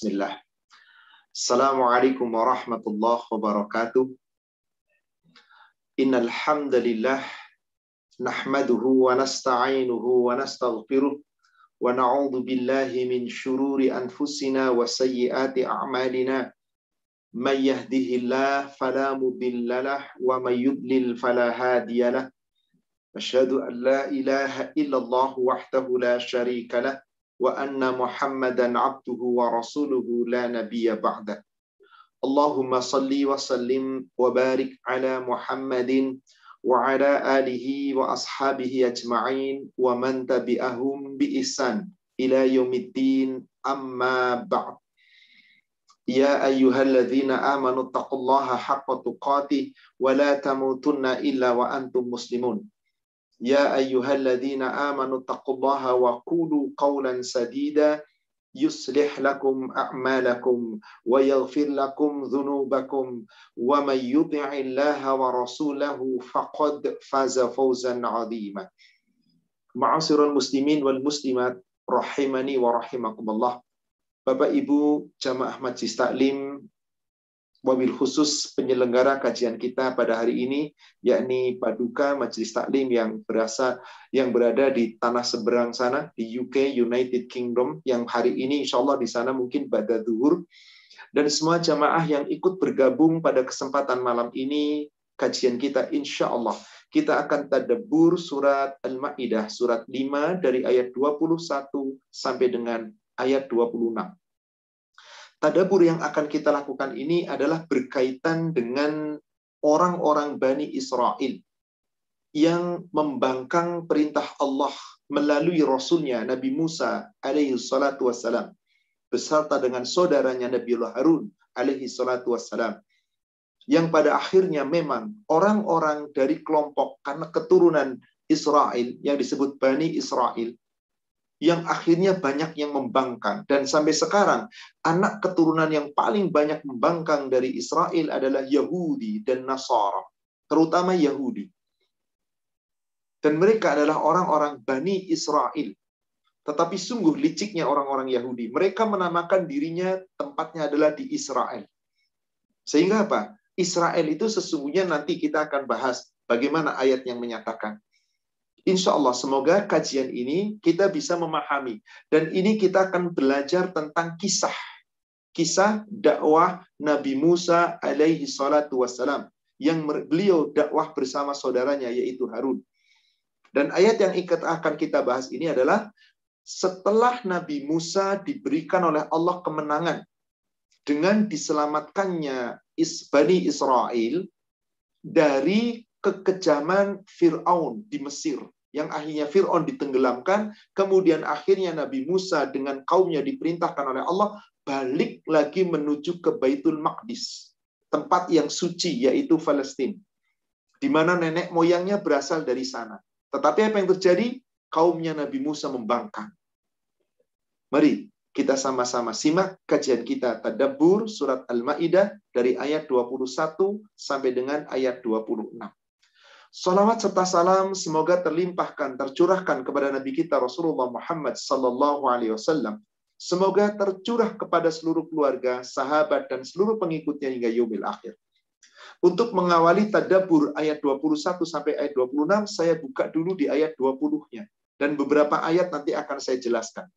Bismillah. Assalamualaikum warahmatullahi wabarakatuh. Innal hamdalillah nahmaduhu wa nasta'inuhu wa nastaghfiruh wa na'udzu billahi min shururi anfusina wa sayyiati a'malina. May yahdihillah fala mudhillalah wa may yudlil fala hadiyalah. Asyhadu an la ilaha illallah wahdahu la syarika lah wa anna Muhammadan abduhu wa rasuluhu la nabiyya ba'da. Allahumma salli wa sallim wa barik ala Muhammadin wa ala alihi wa ashabihi ajma'in wa man tabi'ahum bi ihsan ila yaumiddin amma ba'd. Ya ayyuhalladzina amanu taqullaha haqqa tuqatih يا أيها الذين آمنوا اتقوا الله وقولوا قولا سديدا يصلح لكم أعمالكم ويغفر لكم ذنوبكم ومن يطع الله ورسوله فقد فاز فوزا عظيما. معاشر المسلمين والمسلمات rahimani wa rahimakumullah Bapak Ibu jamaah Majlis Taklim wabil khusus penyelenggara kajian kita pada hari ini yakni Paduka Majelis Taklim yang berasa yang berada di tanah seberang sana di UK United Kingdom yang hari ini insya Allah di sana mungkin pada duhur dan semua jamaah yang ikut bergabung pada kesempatan malam ini kajian kita insya Allah kita akan tadabbur surat Al-Maidah surat 5 dari ayat 21 sampai dengan ayat 26 tadabur yang akan kita lakukan ini adalah berkaitan dengan orang-orang Bani Israel yang membangkang perintah Allah melalui Rasulnya Nabi Musa alaihi salatu wassalam beserta dengan saudaranya Nabiullah Harun alaihi salatu wassalam yang pada akhirnya memang orang-orang dari kelompok karena keturunan Israel yang disebut Bani Israel yang akhirnya banyak yang membangkang. Dan sampai sekarang, anak keturunan yang paling banyak membangkang dari Israel adalah Yahudi dan Nasara. Terutama Yahudi. Dan mereka adalah orang-orang Bani Israel. Tetapi sungguh liciknya orang-orang Yahudi. Mereka menamakan dirinya tempatnya adalah di Israel. Sehingga apa? Israel itu sesungguhnya nanti kita akan bahas bagaimana ayat yang menyatakan Insya Allah, semoga kajian ini kita bisa memahami. Dan ini kita akan belajar tentang kisah. Kisah dakwah Nabi Musa alaihi salatu wassalam. Yang beliau dakwah bersama saudaranya, yaitu Harun. Dan ayat yang akan kita bahas ini adalah setelah Nabi Musa diberikan oleh Allah kemenangan dengan diselamatkannya Bani Israel dari kekejaman Fir'aun di Mesir yang akhirnya Fir'aun ditenggelamkan, kemudian akhirnya Nabi Musa dengan kaumnya diperintahkan oleh Allah balik lagi menuju ke Baitul Maqdis, tempat yang suci yaitu Palestina, di mana nenek moyangnya berasal dari sana. Tetapi apa yang terjadi? Kaumnya Nabi Musa membangkang. Mari kita sama-sama simak kajian kita Tadabbur surat Al-Maidah dari ayat 21 sampai dengan ayat 26. Salawat serta salam semoga terlimpahkan, tercurahkan kepada Nabi kita Rasulullah Muhammad Sallallahu Alaihi Wasallam. Semoga tercurah kepada seluruh keluarga, sahabat, dan seluruh pengikutnya hingga yaumil akhir. Untuk mengawali tadabur ayat 21 sampai ayat 26, saya buka dulu di ayat 20-nya. Dan beberapa ayat nanti akan saya jelaskan.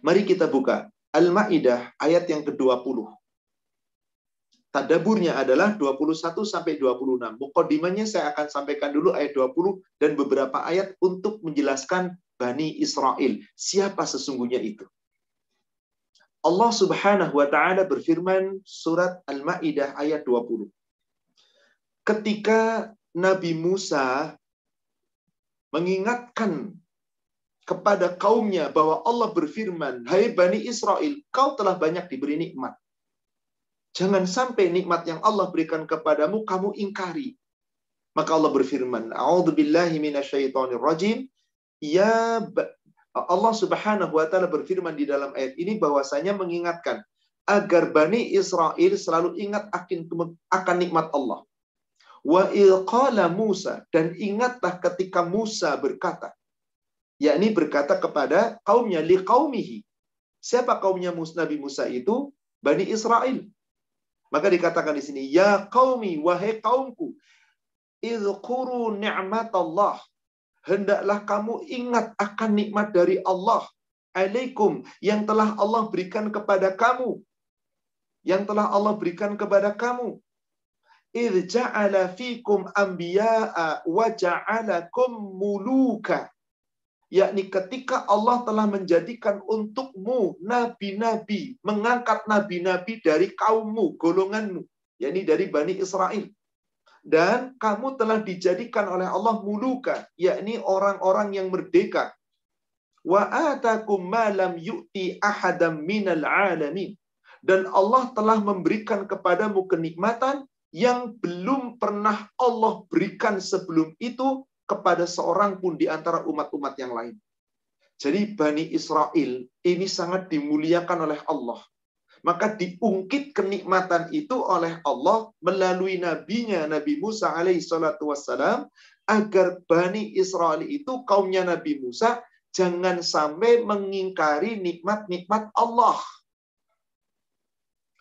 Mari kita buka. Al-Ma'idah ayat yang ke-20. Tadaburnya adalah 21 sampai 26. Mukadimahnya saya akan sampaikan dulu ayat 20 dan beberapa ayat untuk menjelaskan Bani Israel. Siapa sesungguhnya itu? Allah Subhanahu wa taala berfirman surat Al-Maidah ayat 20. Ketika Nabi Musa mengingatkan kepada kaumnya bahwa Allah berfirman, "Hai Bani Israel, kau telah banyak diberi nikmat. Jangan sampai nikmat yang Allah berikan kepadamu kamu ingkari. Maka Allah berfirman, "A'udzubillahi minasyaitonirrajim." Ya Allah Subhanahu wa taala berfirman di dalam ayat ini bahwasanya mengingatkan agar Bani Israel selalu ingat akan nikmat Allah. Wa ilqala Musa dan ingatlah ketika Musa berkata yakni berkata kepada kaumnya li qaumihi Siapa kaumnya Nabi Musa itu? Bani Israel. Maka dikatakan di sini, ya kaumi wahai kaumku, izkuru ni'mat Allah. Hendaklah kamu ingat akan nikmat dari Allah alaikum yang telah Allah berikan kepada kamu. Yang telah Allah berikan kepada kamu. Idh fikum anbiya'a wa ja'alakum muluka yakni ketika Allah telah menjadikan untukmu nabi-nabi, mengangkat nabi-nabi dari kaummu, golonganmu, yakni dari Bani Israel. Dan kamu telah dijadikan oleh Allah muluka, yakni orang-orang yang merdeka. Wa atakum yu'ti ahadam minal alamin. Dan Allah telah memberikan kepadamu kenikmatan yang belum pernah Allah berikan sebelum itu kepada seorang pun di antara umat-umat yang lain. Jadi Bani Israel ini sangat dimuliakan oleh Allah. Maka diungkit kenikmatan itu oleh Allah melalui nabinya Nabi Musa alaihi salatu wassalam agar Bani Israel itu kaumnya Nabi Musa jangan sampai mengingkari nikmat-nikmat Allah.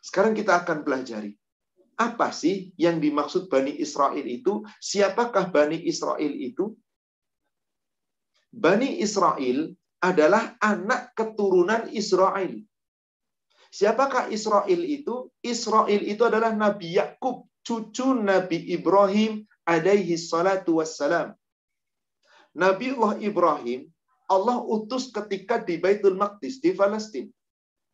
Sekarang kita akan pelajari apa sih yang dimaksud Bani Israel itu? Siapakah Bani Israel itu? Bani Israel adalah anak keturunan Israel. Siapakah Israel itu? Israel itu adalah Nabi Yakub, cucu Nabi Ibrahim alaihi salatu wassalam. Allah Ibrahim Allah utus ketika di Baitul Maqdis di Palestina.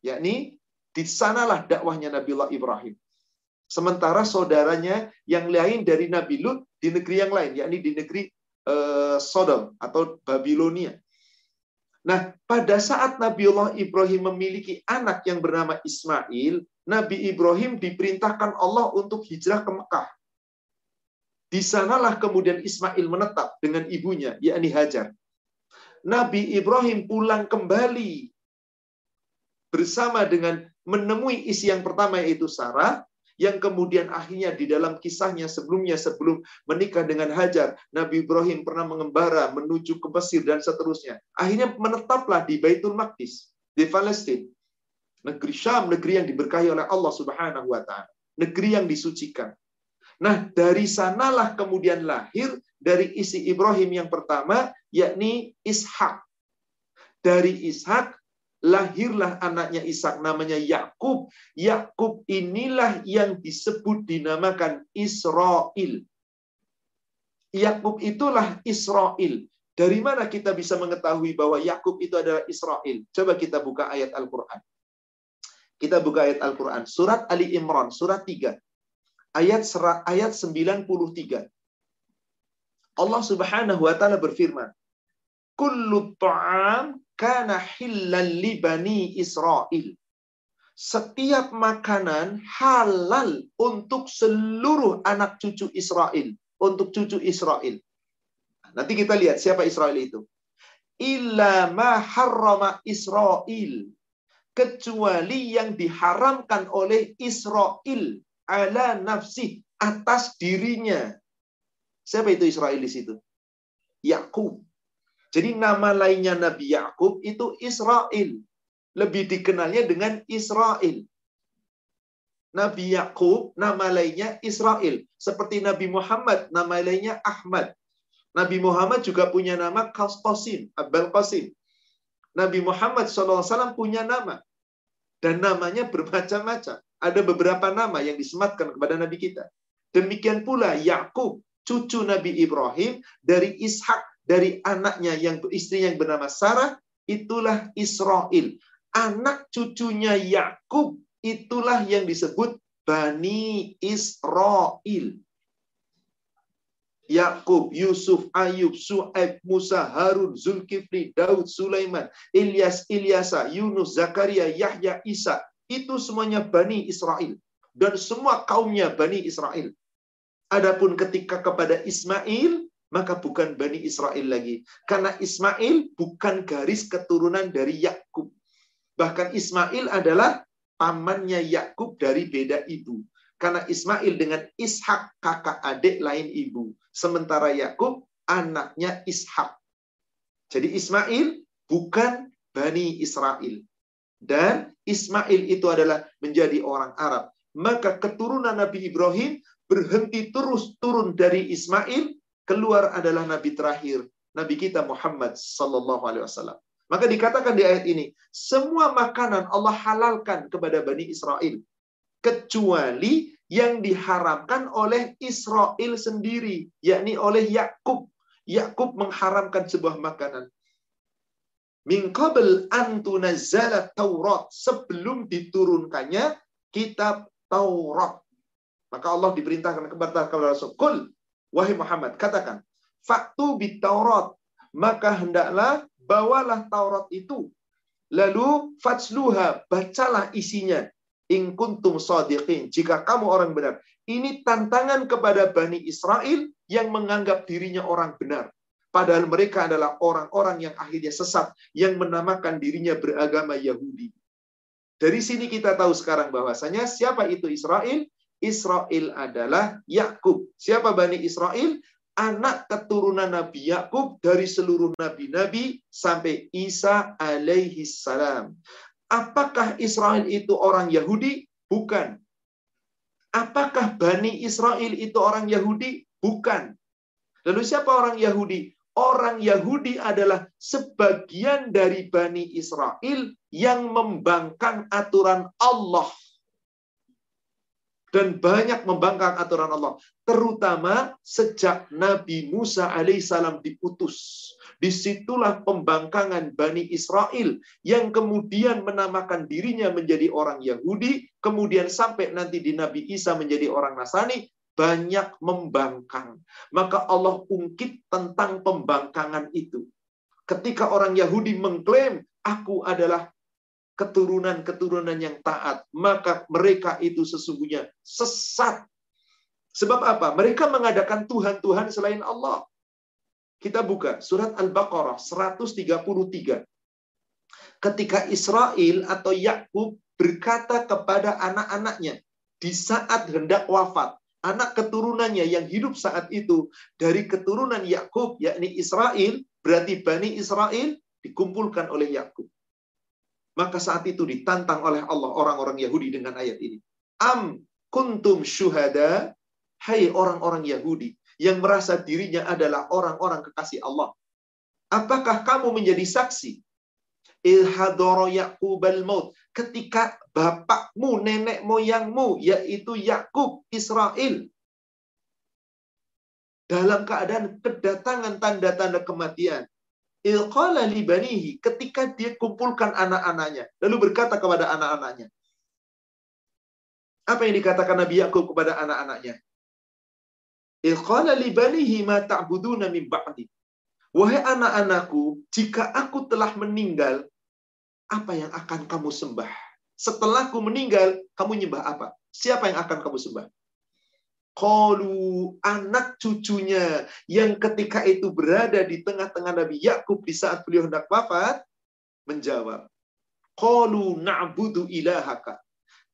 Yakni di sanalah dakwahnya Nabi Allah Ibrahim. Sementara saudaranya yang lain dari Nabi Lut di negeri yang lain, yakni di negeri uh, Sodom atau Babilonia. Nah, pada saat Nabiullah Ibrahim memiliki anak yang bernama Ismail, Nabi Ibrahim diperintahkan Allah untuk hijrah ke Mekah. Di sanalah kemudian Ismail menetap dengan ibunya, yakni Hajar. Nabi Ibrahim pulang kembali bersama dengan menemui isi yang pertama yaitu Sarah, yang kemudian akhirnya di dalam kisahnya sebelumnya sebelum menikah dengan Hajar, Nabi Ibrahim pernah mengembara menuju ke Mesir dan seterusnya. Akhirnya menetaplah di Baitul Maqdis, di Palestina. Negeri Syam, negeri yang diberkahi oleh Allah Subhanahu wa taala, negeri yang disucikan. Nah, dari sanalah kemudian lahir dari isi Ibrahim yang pertama, yakni Ishak. Dari Ishak lahirlah anaknya Ishak namanya Yakub. Yakub inilah yang disebut dinamakan Israel. Yakub itulah Israel. Dari mana kita bisa mengetahui bahwa Yakub itu adalah Israel? Coba kita buka ayat Al-Qur'an. Kita buka ayat Al-Qur'an, surat Ali Imran, surat 3. Ayat ayat 93. Allah Subhanahu wa taala berfirman, "Kullu ta'am kana hillal li bani Israel. Setiap makanan halal untuk seluruh anak cucu Israel, untuk cucu Israel. Nanti kita lihat siapa Israel itu. Illa ma harrama Israel. Kecuali yang diharamkan oleh Israel ala nafsi atas dirinya. Siapa itu Israel di situ? Yakub. Jadi nama lainnya Nabi Yakub itu Israel. Lebih dikenalnya dengan Israel. Nabi Yakub nama lainnya Israel. Seperti Nabi Muhammad nama lainnya Ahmad. Nabi Muhammad juga punya nama Qasim, Abel Qasim. Nabi Muhammad SAW punya nama. Dan namanya bermacam-macam. Ada beberapa nama yang disematkan kepada Nabi kita. Demikian pula Yakub, cucu Nabi Ibrahim dari Ishak dari anaknya yang istri yang bernama Sarah itulah Israel. Anak cucunya Yakub itulah yang disebut Bani Israel. Yakub, Yusuf, Ayub, Su'aib, Musa, Harun, Zulkifli, Daud, Sulaiman, Ilyas, Ilyasa, Yunus, Zakaria, Yahya, Isa. Itu semuanya Bani Israel. Dan semua kaumnya Bani Israel. Adapun ketika kepada Ismail, maka bukan Bani Israel lagi. Karena Ismail bukan garis keturunan dari Yakub. Bahkan Ismail adalah pamannya Yakub dari beda ibu. Karena Ismail dengan Ishak kakak adik lain ibu. Sementara Yakub anaknya Ishak. Jadi Ismail bukan Bani Israel. dan Ismail itu adalah menjadi orang Arab. Maka keturunan Nabi Ibrahim berhenti terus turun dari Ismail, keluar adalah Nabi terakhir, Nabi kita Muhammad Sallallahu Alaihi Wasallam. Maka dikatakan di ayat ini, semua makanan Allah halalkan kepada Bani Israel. Kecuali yang diharamkan oleh Israel sendiri, yakni oleh Yakub. Yakub mengharamkan sebuah makanan. Min qabl an Taurat sebelum diturunkannya kitab Taurat. Maka Allah diperintahkan kepada Rasul, "Qul wahai Muhammad, katakan, faktu bit Taurat, maka hendaklah bawalah Taurat itu. Lalu fatsluha, bacalah isinya. In kuntum sadiqin. Jika kamu orang benar. Ini tantangan kepada Bani Israel yang menganggap dirinya orang benar. Padahal mereka adalah orang-orang yang akhirnya sesat, yang menamakan dirinya beragama Yahudi. Dari sini kita tahu sekarang bahwasanya siapa itu Israel? Israel adalah Yakub. Siapa Bani Israel? Anak keturunan Nabi Yakub dari seluruh nabi-nabi sampai Isa alaihi salam. Apakah Israel itu orang Yahudi? Bukan. Apakah Bani Israel itu orang Yahudi? Bukan. Lalu siapa orang Yahudi? Orang Yahudi adalah sebagian dari Bani Israel yang membangkang aturan Allah. Dan banyak membangkang aturan Allah. Terutama sejak Nabi Musa alaihissalam diputus. Di situlah pembangkangan Bani Israel yang kemudian menamakan dirinya menjadi orang Yahudi, kemudian sampai nanti di Nabi Isa menjadi orang Nasrani, banyak membangkang. Maka Allah ungkit tentang pembangkangan itu. Ketika orang Yahudi mengklaim, aku adalah keturunan-keturunan yang taat, maka mereka itu sesungguhnya sesat. Sebab apa? Mereka mengadakan Tuhan-Tuhan selain Allah. Kita buka surat Al-Baqarah 133. Ketika Israel atau Yakub berkata kepada anak-anaknya di saat hendak wafat, anak keturunannya yang hidup saat itu dari keturunan Yakub yakni Israel berarti Bani Israel dikumpulkan oleh Yakub. Maka saat itu ditantang oleh Allah orang-orang Yahudi dengan ayat ini. Am kuntum syuhada hai orang-orang Yahudi yang merasa dirinya adalah orang-orang kekasih Allah. Apakah kamu menjadi saksi ilhadoro Yakubal maut ketika bapakmu, nenek moyangmu yaitu Yakub Israel dalam keadaan kedatangan tanda-tanda kematian. Ilqala libanihi ketika dia kumpulkan anak-anaknya lalu berkata kepada anak-anaknya. Apa yang dikatakan Nabi Yakub kepada anak-anaknya? Ilqala libanihi ma ta'buduna min ba'di. Wahai anak-anakku, jika aku telah meninggal, apa yang akan kamu sembah? Setelahku meninggal, kamu nyembah apa? Siapa yang akan kamu sembah? Kalu anak cucunya yang ketika itu berada di tengah-tengah Nabi Yakub di saat beliau hendak wafat menjawab, Kalu na'budu ilahaka.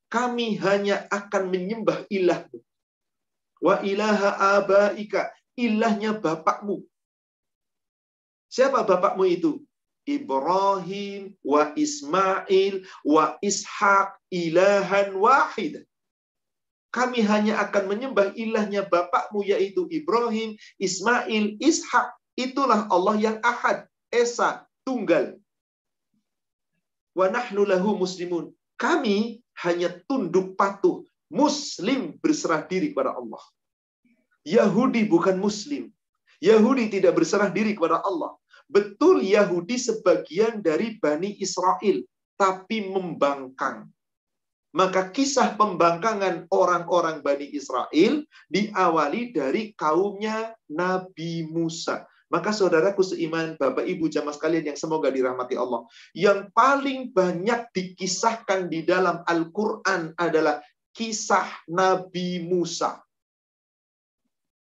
Kami hanya akan menyembah ilahmu. Wa ilaha abaika. Ilahnya bapakmu. Siapa bapakmu itu? Ibrahim wa Ismail wa Ishak ilahan wahid. Kami hanya akan menyembah ilahnya bapakmu yaitu Ibrahim, Ismail, Ishak. Itulah Allah yang ahad, esa, tunggal. Wa nahnu lahu muslimun. Kami hanya tunduk patuh, muslim berserah diri kepada Allah. Yahudi bukan muslim. Yahudi tidak berserah diri kepada Allah. Betul Yahudi sebagian dari Bani Israel, tapi membangkang. Maka kisah pembangkangan orang-orang Bani Israel diawali dari kaumnya Nabi Musa. Maka saudaraku seiman, Bapak Ibu jamaah sekalian yang semoga dirahmati Allah. Yang paling banyak dikisahkan di dalam Al-Quran adalah kisah Nabi Musa.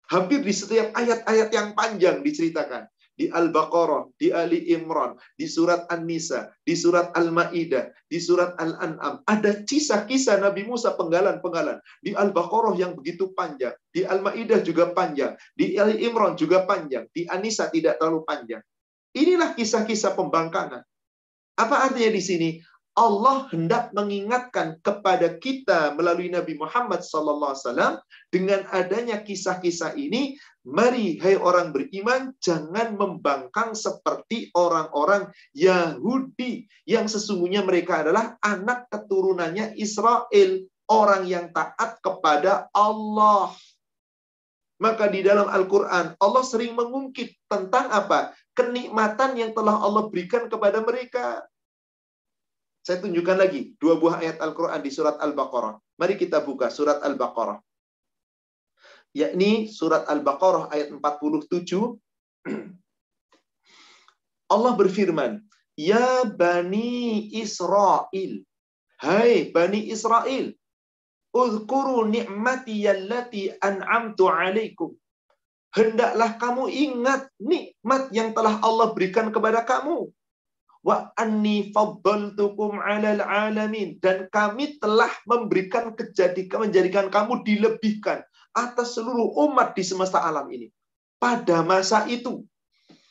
Hampir di setiap ayat-ayat yang panjang diceritakan di Al-Baqarah, di Ali Imran, di surat An-Nisa, di surat Al-Maidah, di surat Al-An'am. Ada kisah-kisah Nabi Musa penggalan-penggalan. Di Al-Baqarah yang begitu panjang, di Al-Maidah juga panjang, di Ali Imran juga panjang, di An-Nisa tidak terlalu panjang. Inilah kisah-kisah pembangkangan. Apa artinya di sini? Allah hendak mengingatkan kepada kita melalui Nabi Muhammad SAW dengan adanya kisah-kisah ini, mari hai orang beriman jangan membangkang seperti orang-orang Yahudi yang sesungguhnya mereka adalah anak keturunannya Israel, orang yang taat kepada Allah. Maka di dalam Al-Quran, Allah sering mengungkit tentang apa? Kenikmatan yang telah Allah berikan kepada mereka. Saya tunjukkan lagi dua buah ayat Al-Quran di surat Al-Baqarah. Mari kita buka surat Al-Baqarah. Yakni surat Al-Baqarah ayat 47. Allah berfirman, Ya Bani Israel. Hai Bani Israel. Uzkuru ni'mati yallati an'amtu alaikum. Hendaklah kamu ingat nikmat yang telah Allah berikan kepada kamu wa anni faddaltukum 'alal alamin dan kami telah memberikan kejadikan menjadikan kamu dilebihkan atas seluruh umat di semesta alam ini pada masa itu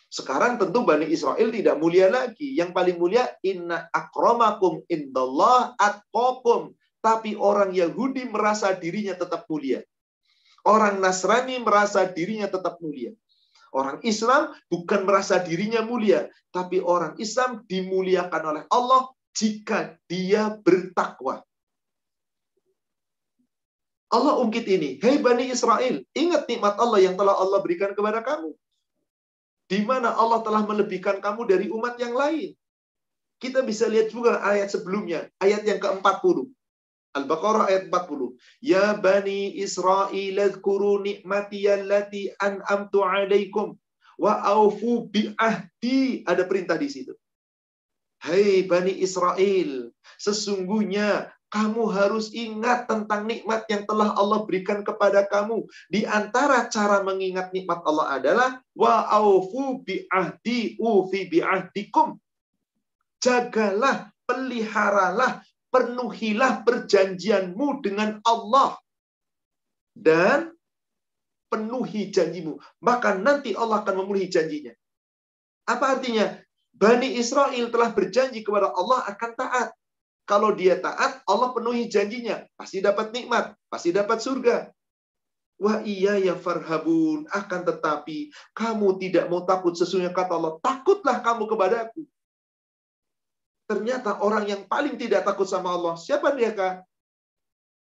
sekarang tentu Bani Israel tidak mulia lagi. Yang paling mulia inna akramakum indallah atqakum. Tapi orang Yahudi merasa dirinya tetap mulia. Orang Nasrani merasa dirinya tetap mulia. Orang Islam bukan merasa dirinya mulia, tapi orang Islam dimuliakan oleh Allah jika dia bertakwa. Allah ungkit ini, hei Bani Israel, ingat nikmat Allah yang telah Allah berikan kepada kamu. Di mana Allah telah melebihkan kamu dari umat yang lain. Kita bisa lihat juga ayat sebelumnya, ayat yang ke-40. Al-Baqarah ayat 40. Ya Bani Israel adhkuru ni'mati allati an'amtu alaikum wa aufu bi'ahdi. Ada perintah di situ. Hai Bani Israel, sesungguhnya kamu harus ingat tentang nikmat yang telah Allah berikan kepada kamu. Di antara cara mengingat nikmat Allah adalah wa aufu bi'ahdi ufi bi'ahdikum. Jagalah, peliharalah penuhilah perjanjianmu dengan Allah dan penuhi janjimu. Maka nanti Allah akan memenuhi janjinya. Apa artinya? Bani Israel telah berjanji kepada Allah akan taat. Kalau dia taat, Allah penuhi janjinya. Pasti dapat nikmat, pasti dapat surga. Wah iya ya farhabun. Akan tetapi, kamu tidak mau takut sesungguhnya kata Allah. Takutlah kamu kepadaku. Ternyata orang yang paling tidak takut sama Allah, siapa dia kah?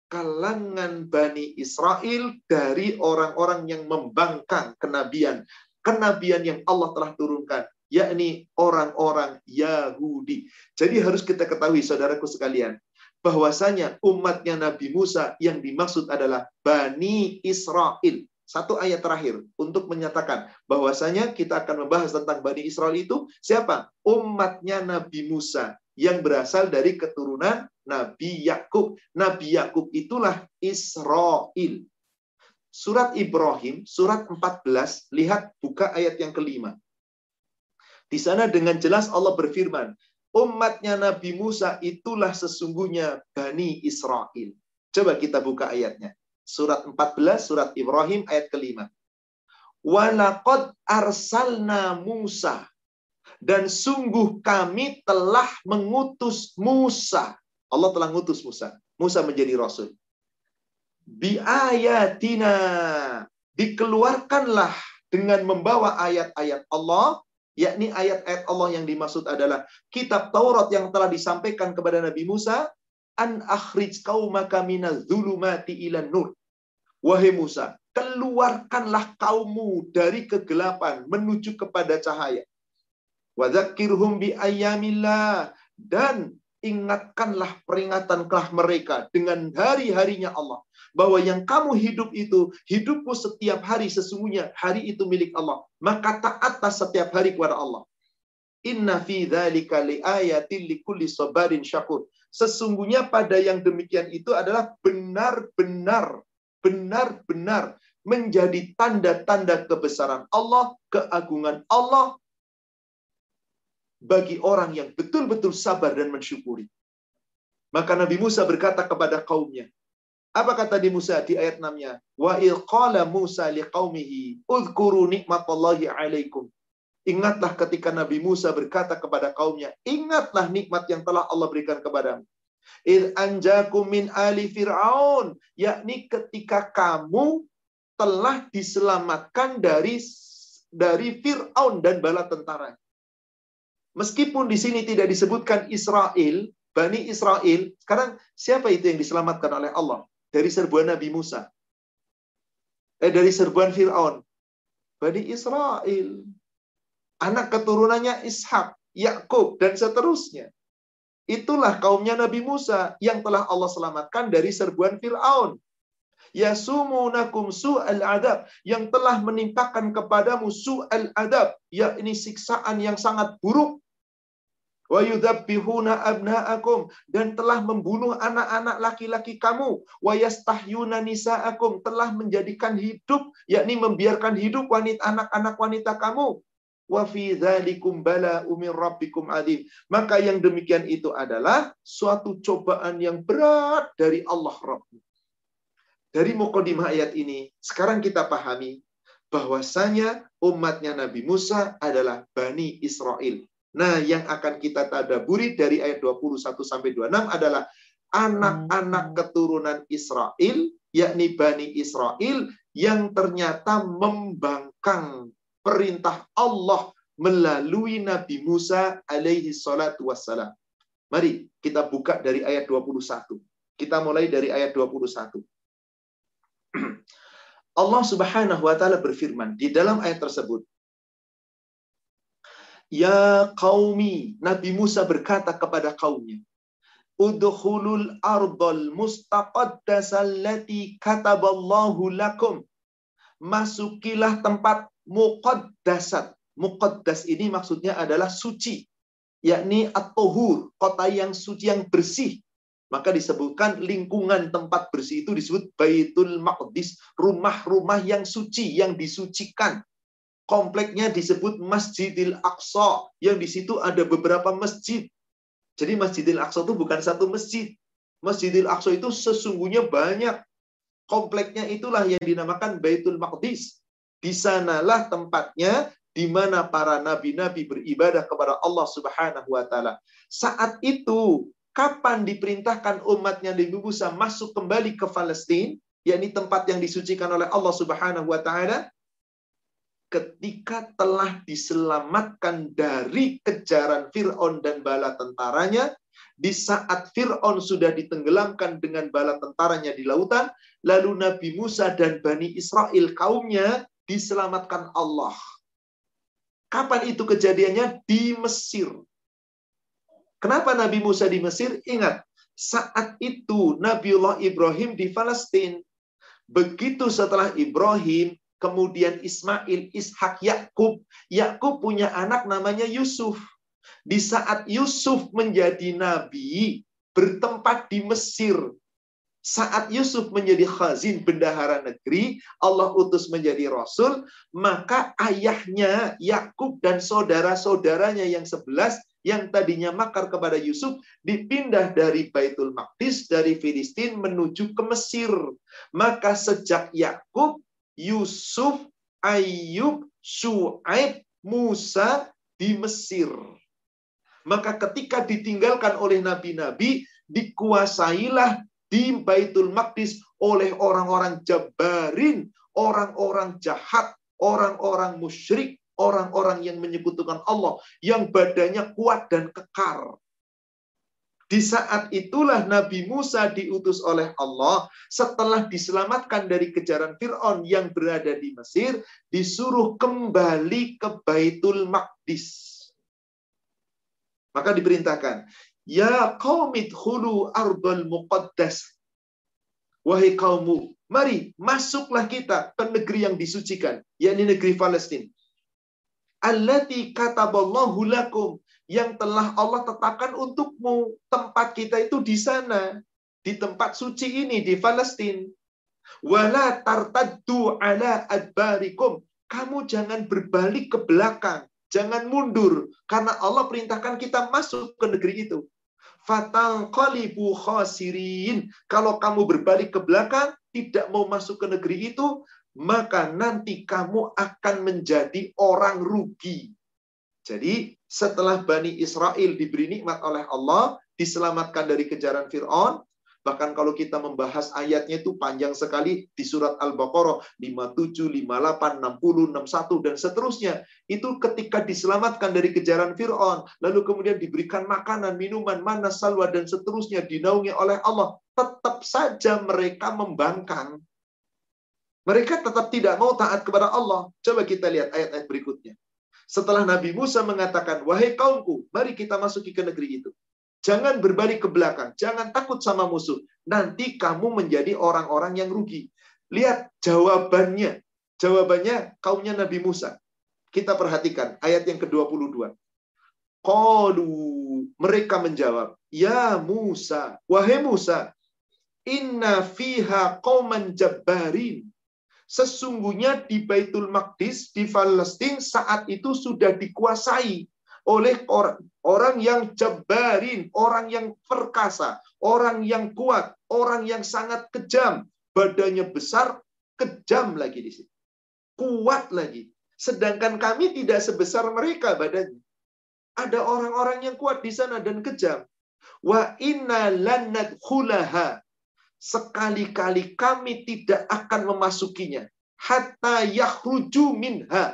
Kalangan Bani Israel dari orang-orang yang membangkang kenabian. Kenabian yang Allah telah turunkan. Yakni orang-orang Yahudi. Jadi harus kita ketahui, saudaraku sekalian, bahwasanya umatnya Nabi Musa yang dimaksud adalah Bani Israel. Satu ayat terakhir untuk menyatakan bahwasanya kita akan membahas tentang Bani Israel itu siapa? Umatnya Nabi Musa yang berasal dari keturunan Nabi Yakub. Nabi Yakub itulah Israel. Surat Ibrahim, surat 14, lihat buka ayat yang kelima. Di sana dengan jelas Allah berfirman, umatnya Nabi Musa itulah sesungguhnya Bani Israel. Coba kita buka ayatnya. Surat 14, surat Ibrahim ayat kelima. Walakad arsalna Musa. Dan sungguh kami telah mengutus Musa. Allah telah mengutus Musa. Musa menjadi rasul. Bi ayatina. Dikeluarkanlah dengan membawa ayat-ayat Allah yakni ayat-ayat Allah yang dimaksud adalah kitab Taurat yang telah disampaikan kepada Nabi Musa an akhrij qaumaka minaz zulumati ilan nur. Wahai Musa, keluarkanlah kaummu dari kegelapan menuju kepada cahaya. Wadzakirhum bi ayyamillah dan ingatkanlah peringatanlah mereka dengan hari-harinya Allah bahwa yang kamu hidup itu hidupmu setiap hari sesungguhnya hari itu milik Allah. Maka taatlah setiap hari kepada Allah. Inna fi dzalika liayatin likulli sabarin syakur sesungguhnya pada yang demikian itu adalah benar-benar benar-benar menjadi tanda-tanda kebesaran Allah, keagungan Allah bagi orang yang betul-betul sabar dan mensyukuri. Maka Nabi Musa berkata kepada kaumnya, apa kata di Musa di ayat 6-nya? Wa qala Musa liqaumihi udhkuru nikmatallahi alaikum Ingatlah ketika Nabi Musa berkata kepada kaumnya, ingatlah nikmat yang telah Allah berikan kepadamu. Il anjakum min ali fir'aun, yakni ketika kamu telah diselamatkan dari dari Fir'aun dan bala tentara. Meskipun di sini tidak disebutkan Israel, Bani Israel, sekarang siapa itu yang diselamatkan oleh Allah? Dari serbuan Nabi Musa. Eh, dari serbuan Fir'aun. Bani Israel. Anak keturunannya Ishak, Yakub, dan seterusnya. Itulah kaumnya Nabi Musa yang telah Allah selamatkan dari serbuan Fir'aun. Yasumunakum su'al adab. Yang telah menimpakan kepadamu su'al adab. Yakni siksaan yang sangat buruk wa yudabbihuna abna'akum dan telah membunuh anak-anak laki-laki kamu wa yastahyuna nisa'akum telah menjadikan hidup yakni membiarkan hidup wanita anak-anak wanita kamu wa fi dzalikum bala umir rabbikum adim. Maka yang demikian itu adalah suatu cobaan yang berat dari Allah Rabb dari mukadimah ayat ini sekarang kita pahami bahwasanya umatnya Nabi Musa adalah Bani Israel. Nah, yang akan kita tadaburi dari ayat 21 sampai 26 adalah anak-anak hmm. keturunan Israel, yakni Bani Israel, yang ternyata membangkang perintah Allah melalui Nabi Musa alaihi salatu wassalam. Mari kita buka dari ayat 21. Kita mulai dari ayat 21. Allah Subhanahu wa taala berfirman di dalam ayat tersebut, Ya qaumi, Nabi Musa berkata kepada kaumnya, Udhulul ardal mustaqaddasallati kataballahu lakum. Masukilah tempat muqaddasat. Muqaddas ini maksudnya adalah suci. Yakni at-tuhur, kota yang suci, yang bersih. Maka disebutkan lingkungan tempat bersih itu disebut Baitul Maqdis. Rumah-rumah yang suci, yang disucikan kompleknya disebut Masjidil Aqsa yang di situ ada beberapa masjid. Jadi Masjidil Aqsa itu bukan satu masjid. Masjidil Aqsa itu sesungguhnya banyak. Kompleknya itulah yang dinamakan Baitul Maqdis. Di sanalah tempatnya di mana para nabi-nabi beribadah kepada Allah Subhanahu wa taala. Saat itu kapan diperintahkan umatnya di Musa masuk kembali ke Palestina, yakni tempat yang disucikan oleh Allah Subhanahu wa taala? ketika telah diselamatkan dari kejaran Fir'aun dan bala tentaranya, di saat Fir'aun sudah ditenggelamkan dengan bala tentaranya di lautan, lalu Nabi Musa dan Bani Israel kaumnya diselamatkan Allah. Kapan itu kejadiannya? Di Mesir. Kenapa Nabi Musa di Mesir? Ingat, saat itu Nabiullah Ibrahim di Palestina. Begitu setelah Ibrahim, kemudian Ismail, Ishak, Yakub. Yakub punya anak namanya Yusuf. Di saat Yusuf menjadi nabi, bertempat di Mesir. Saat Yusuf menjadi khazin bendahara negeri, Allah utus menjadi rasul, maka ayahnya Yakub dan saudara-saudaranya yang sebelas yang tadinya makar kepada Yusuf dipindah dari Baitul Maqdis dari Filistin menuju ke Mesir. Maka sejak Yakub Yusuf, Ayub, Shu'aib, Musa di Mesir. Maka ketika ditinggalkan oleh nabi-nabi, dikuasailah di Baitul Maqdis oleh orang-orang Jabarin, orang-orang jahat, orang-orang musyrik, orang-orang yang menyekutukan Allah, yang badannya kuat dan kekar. Di saat itulah Nabi Musa diutus oleh Allah setelah diselamatkan dari kejaran Fir'aun yang berada di Mesir, disuruh kembali ke Baitul Maqdis. Maka diperintahkan, Ya qaumit hulu arbal muqaddas. Wahai kaummu, mari masuklah kita ke negeri yang disucikan, yakni negeri Palestina. Allati kataballahu lakum yang telah Allah tetapkan untukmu. Tempat kita itu di sana, di tempat suci ini di Palestina. Wala tartaddu ala adbarikum. Kamu jangan berbalik ke belakang, jangan mundur karena Allah perintahkan kita masuk ke negeri itu. Fatal qalibu khasirin. Kalau kamu berbalik ke belakang, tidak mau masuk ke negeri itu, maka nanti kamu akan menjadi orang rugi. Jadi setelah Bani Israel diberi nikmat oleh Allah, diselamatkan dari kejaran Fir'aun, Bahkan kalau kita membahas ayatnya itu panjang sekali di surat Al-Baqarah 57, 58, 60, 61 dan seterusnya. Itu ketika diselamatkan dari kejaran Firaun, lalu kemudian diberikan makanan, minuman, mana salwa dan seterusnya dinaungi oleh Allah, tetap saja mereka membangkang. Mereka tetap tidak mau taat kepada Allah. Coba kita lihat ayat-ayat berikutnya. Setelah Nabi Musa mengatakan, "Wahai kaumku, mari kita masuki ke negeri itu." Jangan berbalik ke belakang. Jangan takut sama musuh. Nanti kamu menjadi orang-orang yang rugi. Lihat jawabannya. Jawabannya kaumnya Nabi Musa. Kita perhatikan ayat yang ke-22. Qalu mereka menjawab, "Ya Musa, wahai Musa, inna fiha qauman jabbarin." Sesungguhnya di Baitul Maqdis di Palestina saat itu sudah dikuasai oleh orang, orang yang jabarin, orang yang perkasa, orang yang kuat, orang yang sangat kejam, badannya besar, kejam lagi di sini. Kuat lagi. Sedangkan kami tidak sebesar mereka badannya. Ada orang-orang yang kuat di sana dan kejam. Wa inna lanat khulaha. Sekali-kali kami tidak akan memasukinya. Hatta yahruju minha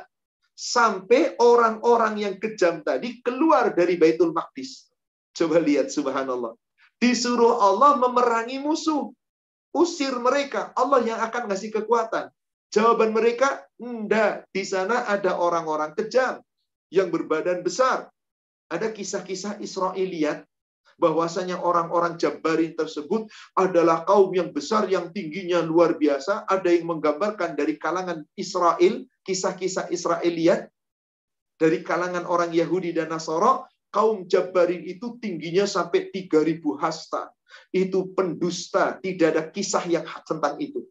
sampai orang-orang yang kejam tadi keluar dari Baitul Maqdis. Coba lihat subhanallah. Disuruh Allah memerangi musuh. Usir mereka. Allah yang akan ngasih kekuatan. Jawaban mereka, enggak. Di sana ada orang-orang kejam yang berbadan besar. Ada kisah-kisah Israeliat bahwasanya orang-orang Jabarin tersebut adalah kaum yang besar yang tingginya luar biasa. Ada yang menggambarkan dari kalangan Israel, kisah-kisah Israeliat dari kalangan orang Yahudi dan Nasoro, kaum Jabarin itu tingginya sampai 3000 hasta. Itu pendusta, tidak ada kisah yang tentang itu.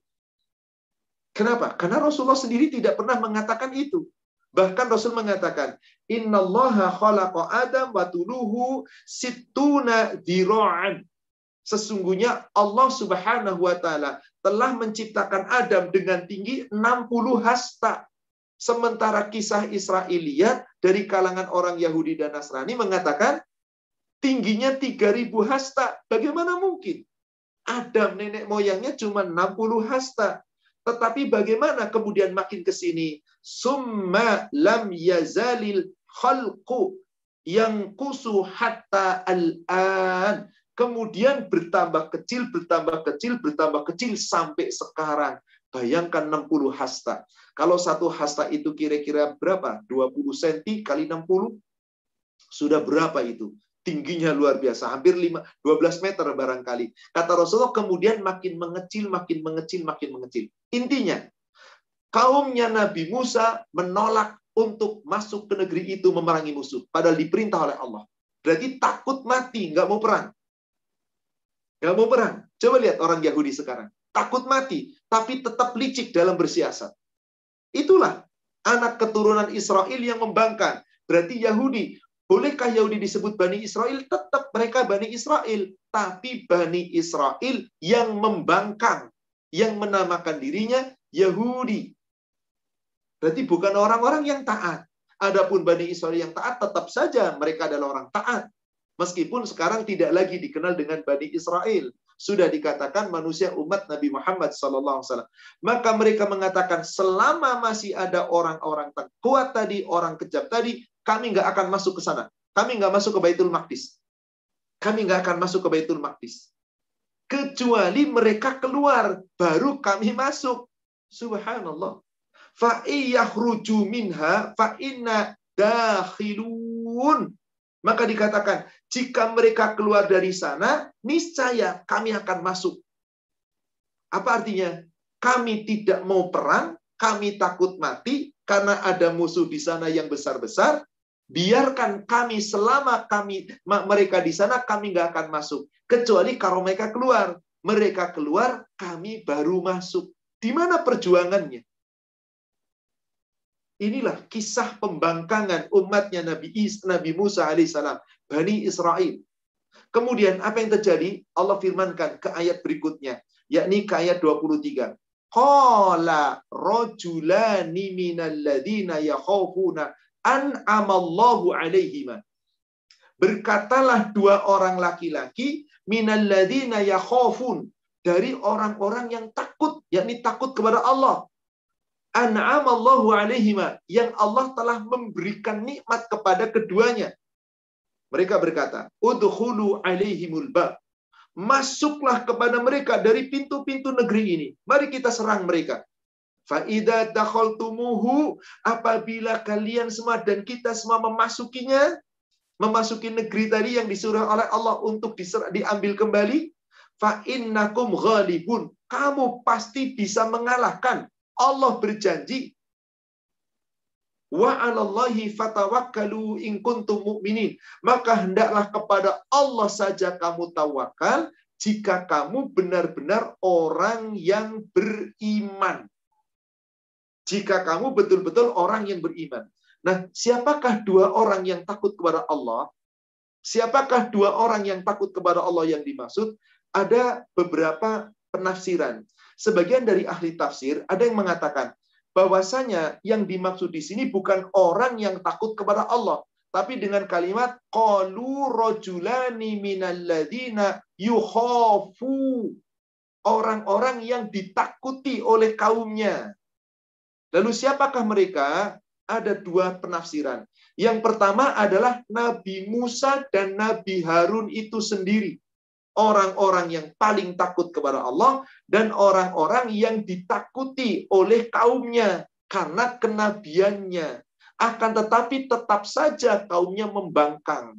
Kenapa? Karena Rasulullah sendiri tidak pernah mengatakan itu. Bahkan Rasul mengatakan, Innallaha khalaqa Adam wa tuluhu situna dira'an. Sesungguhnya Allah Subhanahu wa taala telah menciptakan Adam dengan tinggi 60 hasta. Sementara kisah Israeliat dari kalangan orang Yahudi dan Nasrani mengatakan tingginya 3000 hasta. Bagaimana mungkin? Adam nenek moyangnya cuma 60 hasta. Tetapi bagaimana kemudian makin ke sini? Summa lam yazalil khalqu yang kusu hatta al-an. Kemudian bertambah kecil, bertambah kecil, bertambah kecil sampai sekarang. Bayangkan 60 hasta. Kalau satu hasta itu kira-kira berapa? 20 cm kali 60? Sudah berapa itu? Tingginya luar biasa, hampir 5, 12 meter barangkali. Kata Rasulullah kemudian makin mengecil, makin mengecil, makin mengecil. Intinya, kaumnya Nabi Musa menolak untuk masuk ke negeri itu memerangi musuh. Padahal diperintah oleh Allah. Berarti takut mati, nggak mau perang. Nggak mau perang. Coba lihat orang Yahudi sekarang. Takut mati, tapi tetap licik dalam bersiasat. Itulah anak keturunan Israel yang membangkang. Berarti Yahudi Bolehkah Yahudi disebut Bani Israel? Tetap mereka Bani Israel. Tapi Bani Israel yang membangkang. Yang menamakan dirinya Yahudi. Berarti bukan orang-orang yang taat. Adapun Bani Israel yang taat, tetap saja mereka adalah orang taat. Meskipun sekarang tidak lagi dikenal dengan Bani Israel. Sudah dikatakan manusia umat Nabi Muhammad SAW. Maka mereka mengatakan selama masih ada orang-orang kuat tadi, orang kejam tadi, kami nggak akan masuk ke sana. Kami nggak masuk ke Baitul Maqdis. Kami nggak akan masuk ke Baitul Maqdis. Kecuali mereka keluar, baru kami masuk. Subhanallah. Fa'iyyahruju minha fa'inna dakhilun. Maka dikatakan, jika mereka keluar dari sana, niscaya kami akan masuk. Apa artinya? Kami tidak mau perang, kami takut mati, karena ada musuh di sana yang besar-besar, biarkan kami selama kami mereka di sana kami nggak akan masuk. Kecuali kalau mereka keluar. Mereka keluar kami baru masuk. Di mana perjuangannya? Inilah kisah pembangkangan umatnya Nabi Is Nabi Musa alaihissalam Bani Israel. Kemudian apa yang terjadi? Allah firmankan ke ayat berikutnya yakni ke ayat 23 Qala rajulani minal ladina yakhafuna an'amallahu alaihima. Berkatalah dua orang laki-laki minalladzina yakhafun dari orang-orang yang takut, yakni takut kepada Allah. An'amallahu alaihima yang Allah telah memberikan nikmat kepada keduanya. Mereka berkata, "Udkhulu alaihimul bab." Masuklah kepada mereka dari pintu-pintu negeri ini. Mari kita serang mereka. Faida dakhaltumuhu apabila kalian semua dan kita semua memasukinya, memasuki negeri tadi yang disuruh oleh Allah untuk diambil kembali, fa innakum ghalibun. Kamu pasti bisa mengalahkan. Allah berjanji wa 'alallahi fatawakkalu in mu'minin. Maka hendaklah kepada Allah saja kamu tawakal jika kamu benar-benar orang yang beriman. Jika kamu betul-betul orang yang beriman. Nah, siapakah dua orang yang takut kepada Allah? Siapakah dua orang yang takut kepada Allah yang dimaksud? Ada beberapa penafsiran. Sebagian dari ahli tafsir ada yang mengatakan bahwasanya yang dimaksud di sini bukan orang yang takut kepada Allah, tapi dengan kalimat qalu rajulani minalladzina yuhafu orang-orang yang ditakuti oleh kaumnya. Lalu siapakah mereka? ada dua penafsiran. Yang pertama adalah Nabi Musa dan Nabi Harun itu sendiri. Orang-orang yang paling takut kepada Allah dan orang-orang yang ditakuti oleh kaumnya karena kenabiannya. Akan tetapi tetap saja kaumnya membangkang.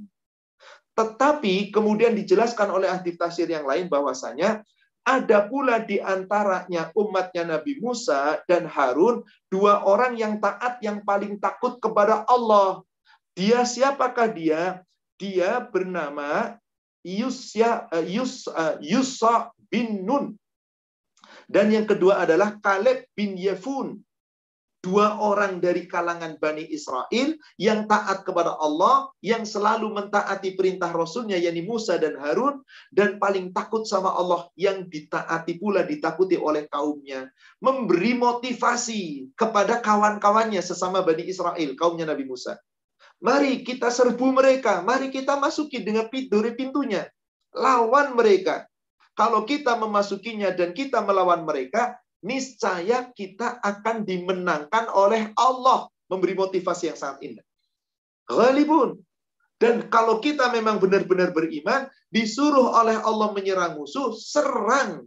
Tetapi kemudian dijelaskan oleh ahli tafsir yang lain bahwasanya ada pula di antaranya umatnya Nabi Musa dan Harun, dua orang yang taat yang paling takut kepada Allah. Dia siapakah dia? Dia bernama Yusya, eh, Yus, eh, Yusa bin Nun. Dan yang kedua adalah Kaleb bin Yefun dua orang dari kalangan Bani Israel yang taat kepada Allah, yang selalu mentaati perintah Rasulnya, yakni Musa dan Harun, dan paling takut sama Allah, yang ditaati pula, ditakuti oleh kaumnya. Memberi motivasi kepada kawan-kawannya sesama Bani Israel, kaumnya Nabi Musa. Mari kita serbu mereka, mari kita masuki dengan dari pintunya. Lawan mereka. Kalau kita memasukinya dan kita melawan mereka, niscaya kita akan dimenangkan oleh Allah. Memberi motivasi yang sangat indah. Ghalibun. Dan kalau kita memang benar-benar beriman, disuruh oleh Allah menyerang musuh, serang.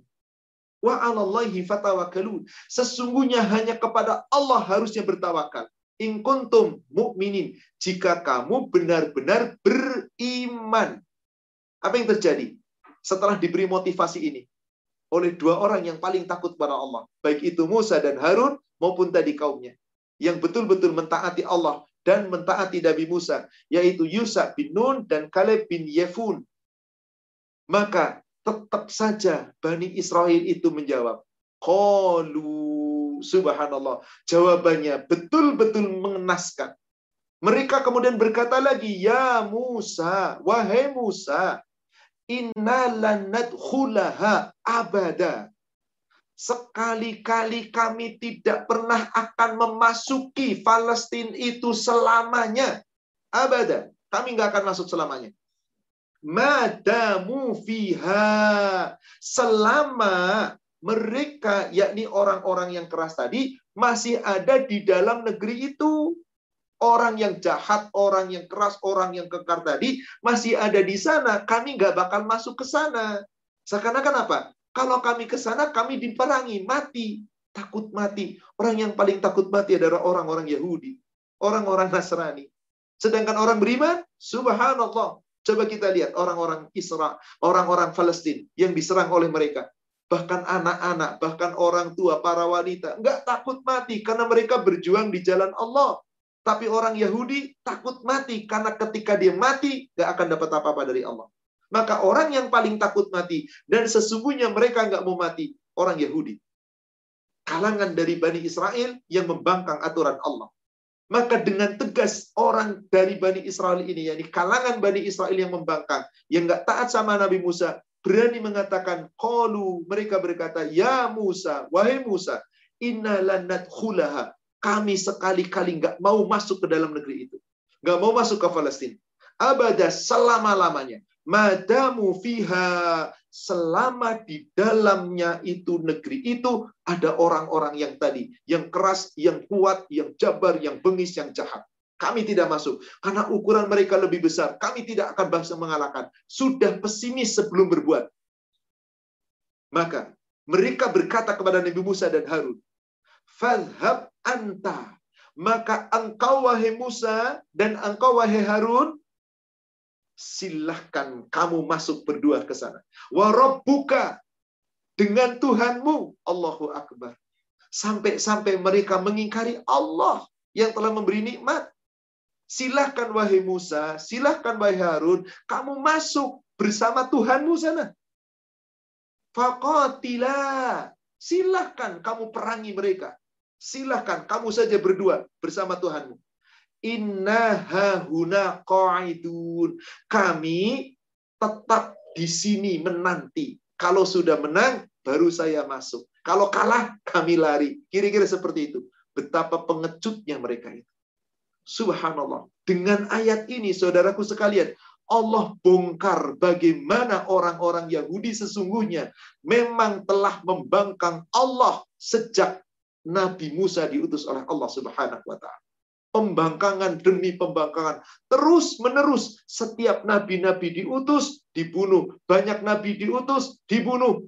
Wa alallahi fatawakkalun. Sesungguhnya hanya kepada Allah harusnya bertawakal. In kuntum mu'minin. Jika kamu benar-benar beriman. Apa yang terjadi? Setelah diberi motivasi ini oleh dua orang yang paling takut pada Allah. Baik itu Musa dan Harun maupun tadi kaumnya. Yang betul-betul mentaati Allah dan mentaati Nabi Musa. Yaitu Yusa bin Nun dan Kaleb bin Yefun. Maka tetap saja Bani Israel itu menjawab. Qalu subhanallah. Jawabannya betul-betul mengenaskan. Mereka kemudian berkata lagi, Ya Musa, wahai Musa, Inna lanadkhulaha abada. Sekali-kali kami tidak pernah akan memasuki Palestina itu selamanya. Abada. Kami nggak akan masuk selamanya. Madamu fiha. Selama mereka, yakni orang-orang yang keras tadi, masih ada di dalam negeri itu orang yang jahat, orang yang keras, orang yang kekar tadi masih ada di sana, kami nggak bakal masuk ke sana. Seakan-akan apa? Kalau kami ke sana, kami diperangi, mati. Takut mati. Orang yang paling takut mati adalah orang-orang Yahudi. Orang-orang Nasrani. Sedangkan orang beriman, subhanallah. Coba kita lihat orang-orang Isra, orang-orang Palestina yang diserang oleh mereka. Bahkan anak-anak, bahkan orang tua, para wanita. Nggak takut mati karena mereka berjuang di jalan Allah. Tapi orang Yahudi takut mati karena ketika dia mati gak akan dapat apa-apa dari Allah. Maka orang yang paling takut mati dan sesungguhnya mereka nggak mau mati orang Yahudi. Kalangan dari Bani Israel yang membangkang aturan Allah. Maka dengan tegas orang dari Bani Israel ini, yakni kalangan Bani Israel yang membangkang, yang nggak taat sama Nabi Musa, berani mengatakan, Qalu, mereka berkata, Ya Musa, wahai Musa, inna lanat khulaha, kami sekali-kali nggak mau masuk ke dalam negeri itu. Nggak mau masuk ke Palestina. Abada selama-lamanya. Madamu fiha selama di dalamnya itu negeri itu ada orang-orang yang tadi yang keras, yang kuat, yang jabar, yang bengis, yang jahat. Kami tidak masuk karena ukuran mereka lebih besar. Kami tidak akan bangsa mengalahkan. Sudah pesimis sebelum berbuat. Maka mereka berkata kepada Nabi Musa dan Harun, "Fadhhab anta." Maka engkau wahai Musa dan engkau wahai Harun silahkan kamu masuk berdua ke sana. Warabbuka dengan Tuhanmu. Allahu Akbar. Sampai-sampai mereka mengingkari Allah yang telah memberi nikmat. Silahkan wahai Musa, silahkan wahai Harun, kamu masuk bersama Tuhanmu sana. Faqatila. Silahkan kamu perangi mereka. Silahkan kamu saja berdua bersama Tuhanmu. Inna hahuna qaidun. Kami tetap di sini menanti. Kalau sudah menang, baru saya masuk. Kalau kalah, kami lari. Kira-kira seperti itu. Betapa pengecutnya mereka itu. Subhanallah. Dengan ayat ini, saudaraku sekalian, Allah bongkar bagaimana orang-orang Yahudi sesungguhnya memang telah membangkang Allah sejak Nabi Musa diutus oleh Allah Subhanahu wa taala pembangkangan demi pembangkangan. Terus menerus setiap nabi-nabi diutus, dibunuh. Banyak nabi diutus, dibunuh.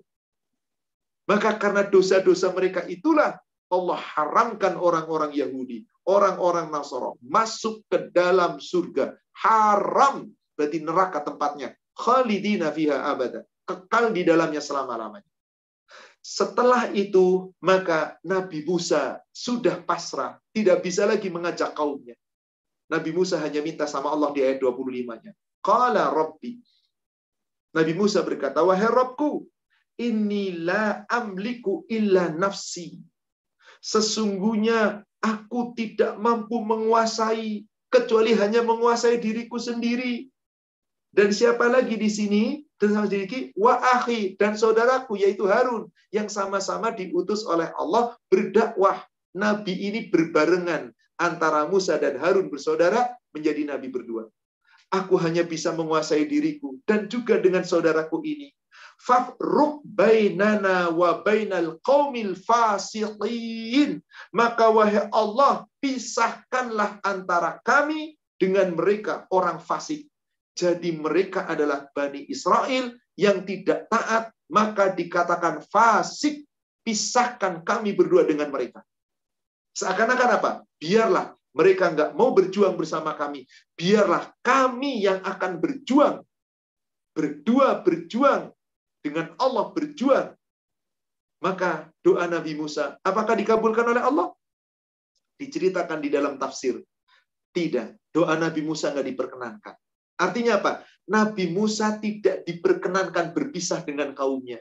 Maka karena dosa-dosa mereka itulah Allah haramkan orang-orang Yahudi, orang-orang Nasara masuk ke dalam surga. Haram berarti neraka tempatnya. Khalidina fiha abada. Kekal di dalamnya selama-lamanya. Setelah itu, maka Nabi Musa sudah pasrah, tidak bisa lagi mengajak kaumnya. Nabi Musa hanya minta sama Allah di ayat 25-nya. Qala Rabbi. Nabi Musa berkata, Wahai Rabbku, inilah amliku illa nafsi. Sesungguhnya aku tidak mampu menguasai, kecuali hanya menguasai diriku sendiri. Dan siapa lagi di sini? Dan sama sedikit wa akhi dan saudaraku yaitu Harun yang sama-sama diutus oleh Allah berdakwah. Nabi ini berbarengan antara Musa dan Harun bersaudara menjadi nabi berdua. Aku hanya bisa menguasai diriku dan juga dengan saudaraku ini. Fafruq bainana wa bainal qaumil fasiqin. Maka wahai Allah, pisahkanlah antara kami dengan mereka orang fasik. Jadi mereka adalah Bani Israel yang tidak taat, maka dikatakan fasik, pisahkan kami berdua dengan mereka. Seakan-akan apa? Biarlah mereka nggak mau berjuang bersama kami. Biarlah kami yang akan berjuang. Berdua berjuang. Dengan Allah berjuang. Maka doa Nabi Musa, apakah dikabulkan oleh Allah? Diceritakan di dalam tafsir. Tidak. Doa Nabi Musa nggak diperkenankan. Artinya apa? Nabi Musa tidak diperkenankan berpisah dengan kaumnya.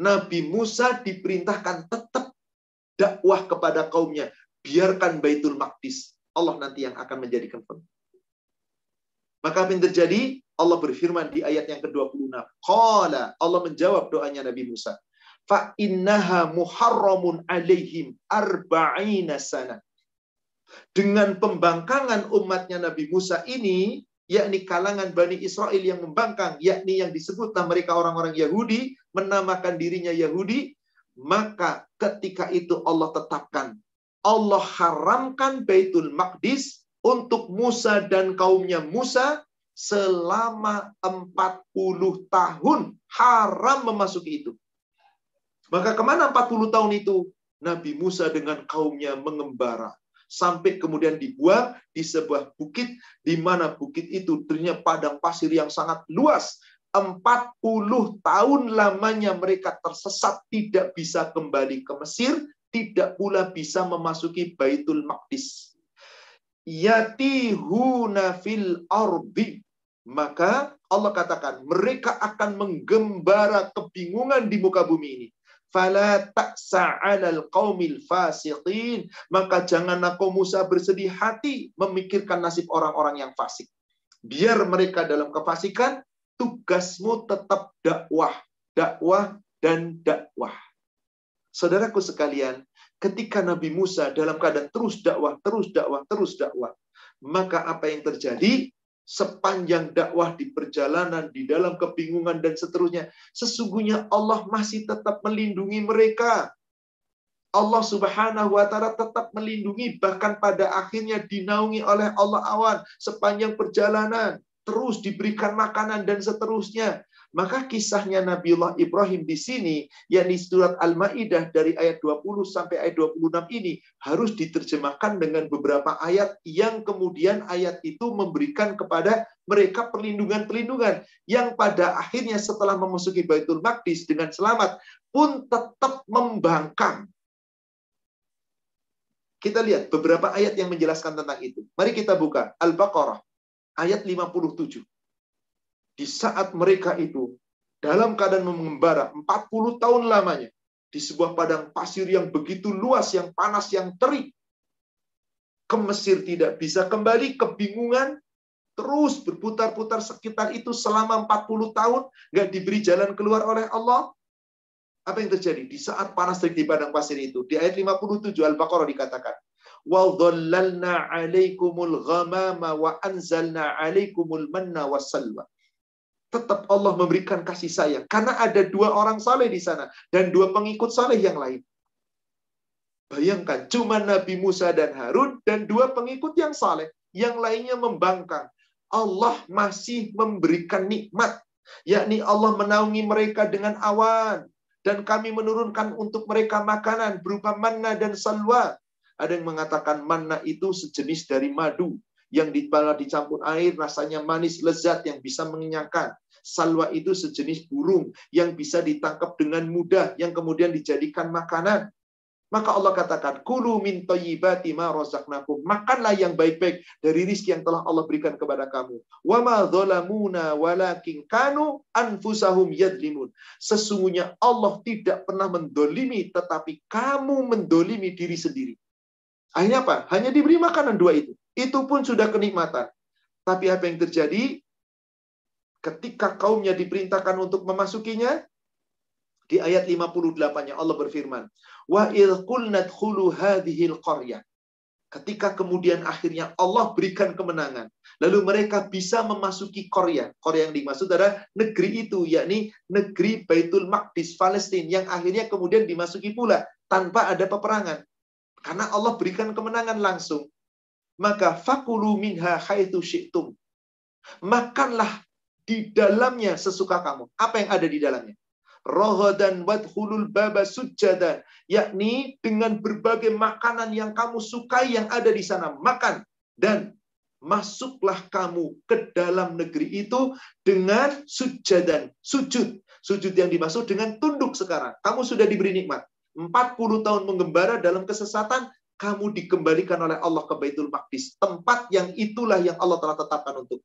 Nabi Musa diperintahkan tetap dakwah kepada kaumnya. Biarkan Baitul Maqdis. Allah nanti yang akan menjadikan penuh. Maka apa yang terjadi? Allah berfirman di ayat yang ke-26. Qala, Allah menjawab doanya Nabi Musa. Fa innaha muharramun alaihim arba'ina sana. Dengan pembangkangan umatnya Nabi Musa ini, yakni kalangan Bani Israel yang membangkang, yakni yang disebutlah mereka orang-orang Yahudi, menamakan dirinya Yahudi, maka ketika itu Allah tetapkan, Allah haramkan Baitul Maqdis untuk Musa dan kaumnya Musa selama 40 tahun haram memasuki itu. Maka ke mana 40 tahun itu? Nabi Musa dengan kaumnya mengembara sampai kemudian dibuang di sebuah bukit di mana bukit itu ternyata padang pasir yang sangat luas. 40 tahun lamanya mereka tersesat tidak bisa kembali ke Mesir, tidak pula bisa memasuki Baitul Maqdis. Yatihuna fil ardi. Maka Allah katakan mereka akan menggembara kebingungan di muka bumi ini fala ta'sa 'alal qaumil fasiqin. Maka janganlah kaum Musa bersedih hati memikirkan nasib orang-orang yang fasik. Biar mereka dalam kefasikan tugasmu tetap dakwah dakwah dan dakwah. Saudaraku sekalian ketika Nabi Musa dalam keadaan terus dakwah, terus dakwah, terus dakwah, maka apa yang terjadi? Sepanjang dakwah di perjalanan, di dalam kebingungan dan seterusnya, sesungguhnya Allah masih tetap melindungi mereka. Allah Subhanahu wa taala tetap melindungi bahkan pada akhirnya dinaungi oleh Allah awan sepanjang perjalanan terus diberikan makanan dan seterusnya maka kisahnya Nabiullah Ibrahim di sini, yakni surat Al-Maidah dari ayat 20 sampai ayat 26 ini harus diterjemahkan dengan beberapa ayat yang kemudian ayat itu memberikan kepada mereka perlindungan-perlindungan yang pada akhirnya setelah memasuki Baitul Maqdis dengan selamat pun tetap membangkang. Kita lihat beberapa ayat yang menjelaskan tentang itu. Mari kita buka Al-Baqarah ayat 57 di saat mereka itu dalam keadaan mengembara 40 tahun lamanya di sebuah padang pasir yang begitu luas, yang panas, yang terik. Ke Mesir tidak bisa kembali, kebingungan, terus berputar-putar sekitar itu selama 40 tahun, nggak diberi jalan keluar oleh Allah. Apa yang terjadi? Di saat panas terik di padang pasir itu, di ayat 57 Al-Baqarah dikatakan, وَظَلَّلْنَا عَلَيْكُمُ الْغَمَامَ وَأَنْزَلْنَا عَلَيْكُمُ الْمَنَّ وَالسَّلْوَى tetap Allah memberikan kasih sayang. Karena ada dua orang saleh di sana. Dan dua pengikut saleh yang lain. Bayangkan, cuma Nabi Musa dan Harun dan dua pengikut yang saleh. Yang lainnya membangkang. Allah masih memberikan nikmat. Yakni Allah menaungi mereka dengan awan. Dan kami menurunkan untuk mereka makanan berupa manna dan salwa. Ada yang mengatakan manna itu sejenis dari madu yang dicampur air rasanya manis lezat yang bisa mengenyangkan. Salwa itu sejenis burung yang bisa ditangkap dengan mudah, yang kemudian dijadikan makanan. Maka Allah katakan, Kulu min tayyibati ma. Makanlah yang baik-baik dari rizki yang telah Allah berikan kepada kamu. Wa ma dhalamuna walakin kanu anfusahum yadlimun. Sesungguhnya Allah tidak pernah mendolimi, tetapi kamu mendolimi diri sendiri. Akhirnya apa? Hanya diberi makanan dua itu. Itu pun sudah kenikmatan. Tapi apa yang terjadi? Ketika kaumnya diperintahkan untuk memasukinya, di ayat 58-nya Allah berfirman, "Wa idh qulna hadhil qaryah." Ketika kemudian akhirnya Allah berikan kemenangan, lalu mereka bisa memasuki Korea. Korea yang dimaksud adalah negeri itu, yakni negeri Baitul Maqdis, Palestina, yang akhirnya kemudian dimasuki pula tanpa ada peperangan. Karena Allah berikan kemenangan langsung. Maka fakulu minha haitsu syi'tum. Makanlah di dalamnya sesuka kamu. Apa yang ada di dalamnya? Rohodan wadhulul baba sujada. Yakni dengan berbagai makanan yang kamu sukai yang ada di sana. Makan. Dan masuklah kamu ke dalam negeri itu dengan sujadan. Sujud. Sujud yang dimaksud dengan tunduk sekarang. Kamu sudah diberi nikmat. 40 tahun mengembara dalam kesesatan, kamu dikembalikan oleh Allah ke Baitul Maqdis. Tempat yang itulah yang Allah telah tetapkan untuk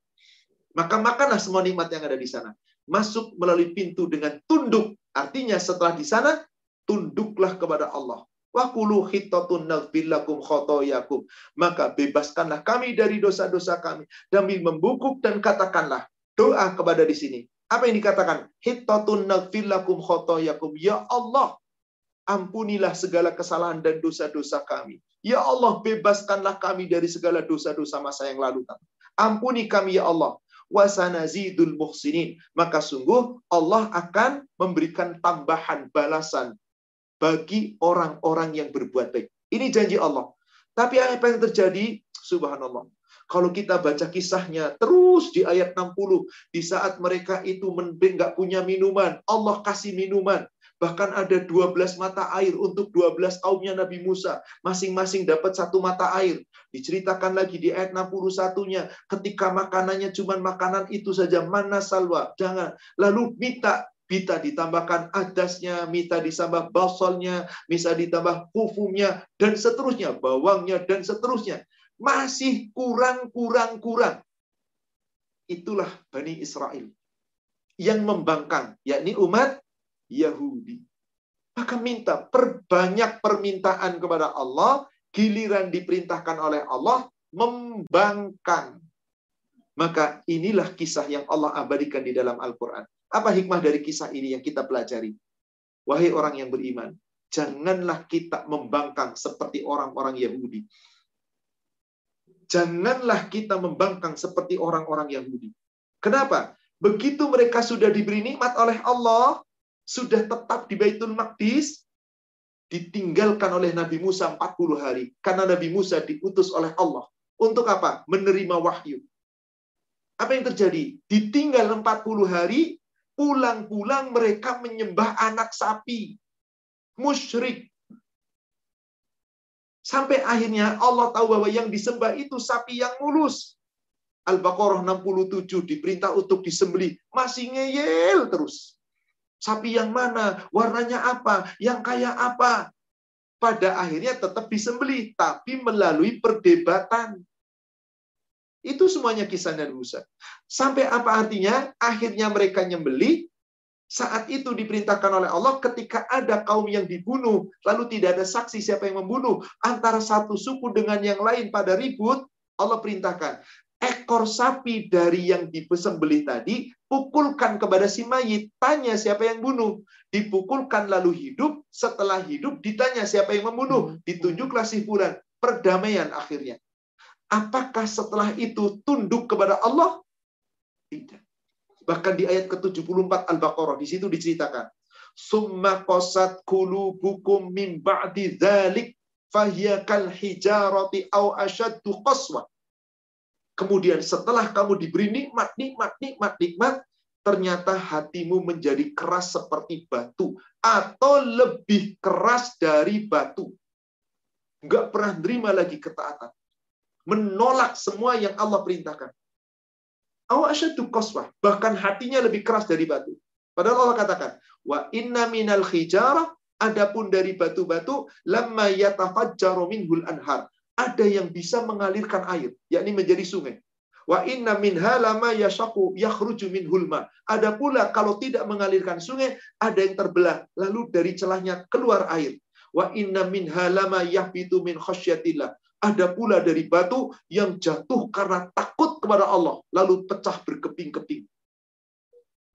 maka makanlah semua nikmat yang ada di sana. Masuk melalui pintu dengan tunduk. Artinya setelah di sana, tunduklah kepada Allah. Wakulu khotoyakum. Maka bebaskanlah kami dari dosa-dosa kami. Demi membungkuk dan katakanlah doa kepada di sini. Apa yang dikatakan? Khotoyakum. Ya Allah, ampunilah segala kesalahan dan dosa-dosa kami. Ya Allah, bebaskanlah kami dari segala dosa-dosa masa yang lalu. Ampuni kami ya Allah wasanazidul muhsinin. Maka sungguh Allah akan memberikan tambahan balasan bagi orang-orang yang berbuat baik. Ini janji Allah. Tapi apa yang terjadi? Subhanallah. Kalau kita baca kisahnya terus di ayat 60, di saat mereka itu nggak punya minuman, Allah kasih minuman. Bahkan ada 12 mata air untuk 12 kaumnya Nabi Musa. Masing-masing dapat satu mata air. Diceritakan lagi di ayat 61-nya. Ketika makanannya cuma makanan itu saja. Mana salwa? Jangan. Lalu minta Bisa ditambahkan adasnya, minta ditambah basolnya, bisa ditambah kufumnya, dan seterusnya, bawangnya, dan seterusnya. Masih kurang, kurang, kurang. Itulah Bani Israel. Yang membangkang, yakni umat Yahudi. Maka minta perbanyak permintaan kepada Allah, giliran diperintahkan oleh Allah membangkang. Maka inilah kisah yang Allah abadikan di dalam Al-Quran. Apa hikmah dari kisah ini yang kita pelajari? Wahai orang yang beriman, janganlah kita membangkang seperti orang-orang Yahudi. Janganlah kita membangkang seperti orang-orang Yahudi. Kenapa? Begitu mereka sudah diberi nikmat oleh Allah, sudah tetap di Baitul Maqdis, ditinggalkan oleh Nabi Musa 40 hari. Karena Nabi Musa diutus oleh Allah. Untuk apa? Menerima wahyu. Apa yang terjadi? Ditinggal 40 hari, pulang-pulang mereka menyembah anak sapi. Musyrik. Sampai akhirnya Allah tahu bahwa yang disembah itu sapi yang mulus. Al-Baqarah 67 diperintah untuk disembelih. Masih ngeyel terus. Sapi yang mana? Warnanya apa? Yang kayak apa? Pada akhirnya tetap disembelih, tapi melalui perdebatan. Itu semuanya kisah Nabi Musa. Sampai apa artinya? Akhirnya mereka nyembeli. Saat itu diperintahkan oleh Allah ketika ada kaum yang dibunuh, lalu tidak ada saksi siapa yang membunuh, antara satu suku dengan yang lain pada ribut, Allah perintahkan, ekor sapi dari yang disembelih tadi, pukulkan kepada si mayit, tanya siapa yang bunuh. Dipukulkan lalu hidup, setelah hidup ditanya siapa yang membunuh, ditunjuklah si fulan. Perdamaian akhirnya. Apakah setelah itu tunduk kepada Allah? Tidak. Bahkan di ayat ke-74 Al-Baqarah, di situ diceritakan. Summa qasat kulubukum min ba'di dhalik fahiya kal hijarati au asyaddu qaswa. Kemudian setelah kamu diberi nikmat, nikmat, nikmat, nikmat, ternyata hatimu menjadi keras seperti batu. Atau lebih keras dari batu. Enggak pernah nerima lagi ketaatan menolak semua yang Allah perintahkan. Awasyadu bahkan hatinya lebih keras dari batu. Padahal Allah katakan, wa inna minal hijarah adapun dari batu-batu lamma yatafajjaru minhul anhar. Ada yang bisa mengalirkan air, yakni menjadi sungai. Wa inna minha lama yashaku yakhruju minhul ma. Ada pula kalau tidak mengalirkan sungai, ada yang terbelah, lalu dari celahnya keluar air. Wa inna minha lama yahbitu min khasyatillah. Ada pula dari batu yang jatuh karena takut kepada Allah, lalu pecah berkeping-keping.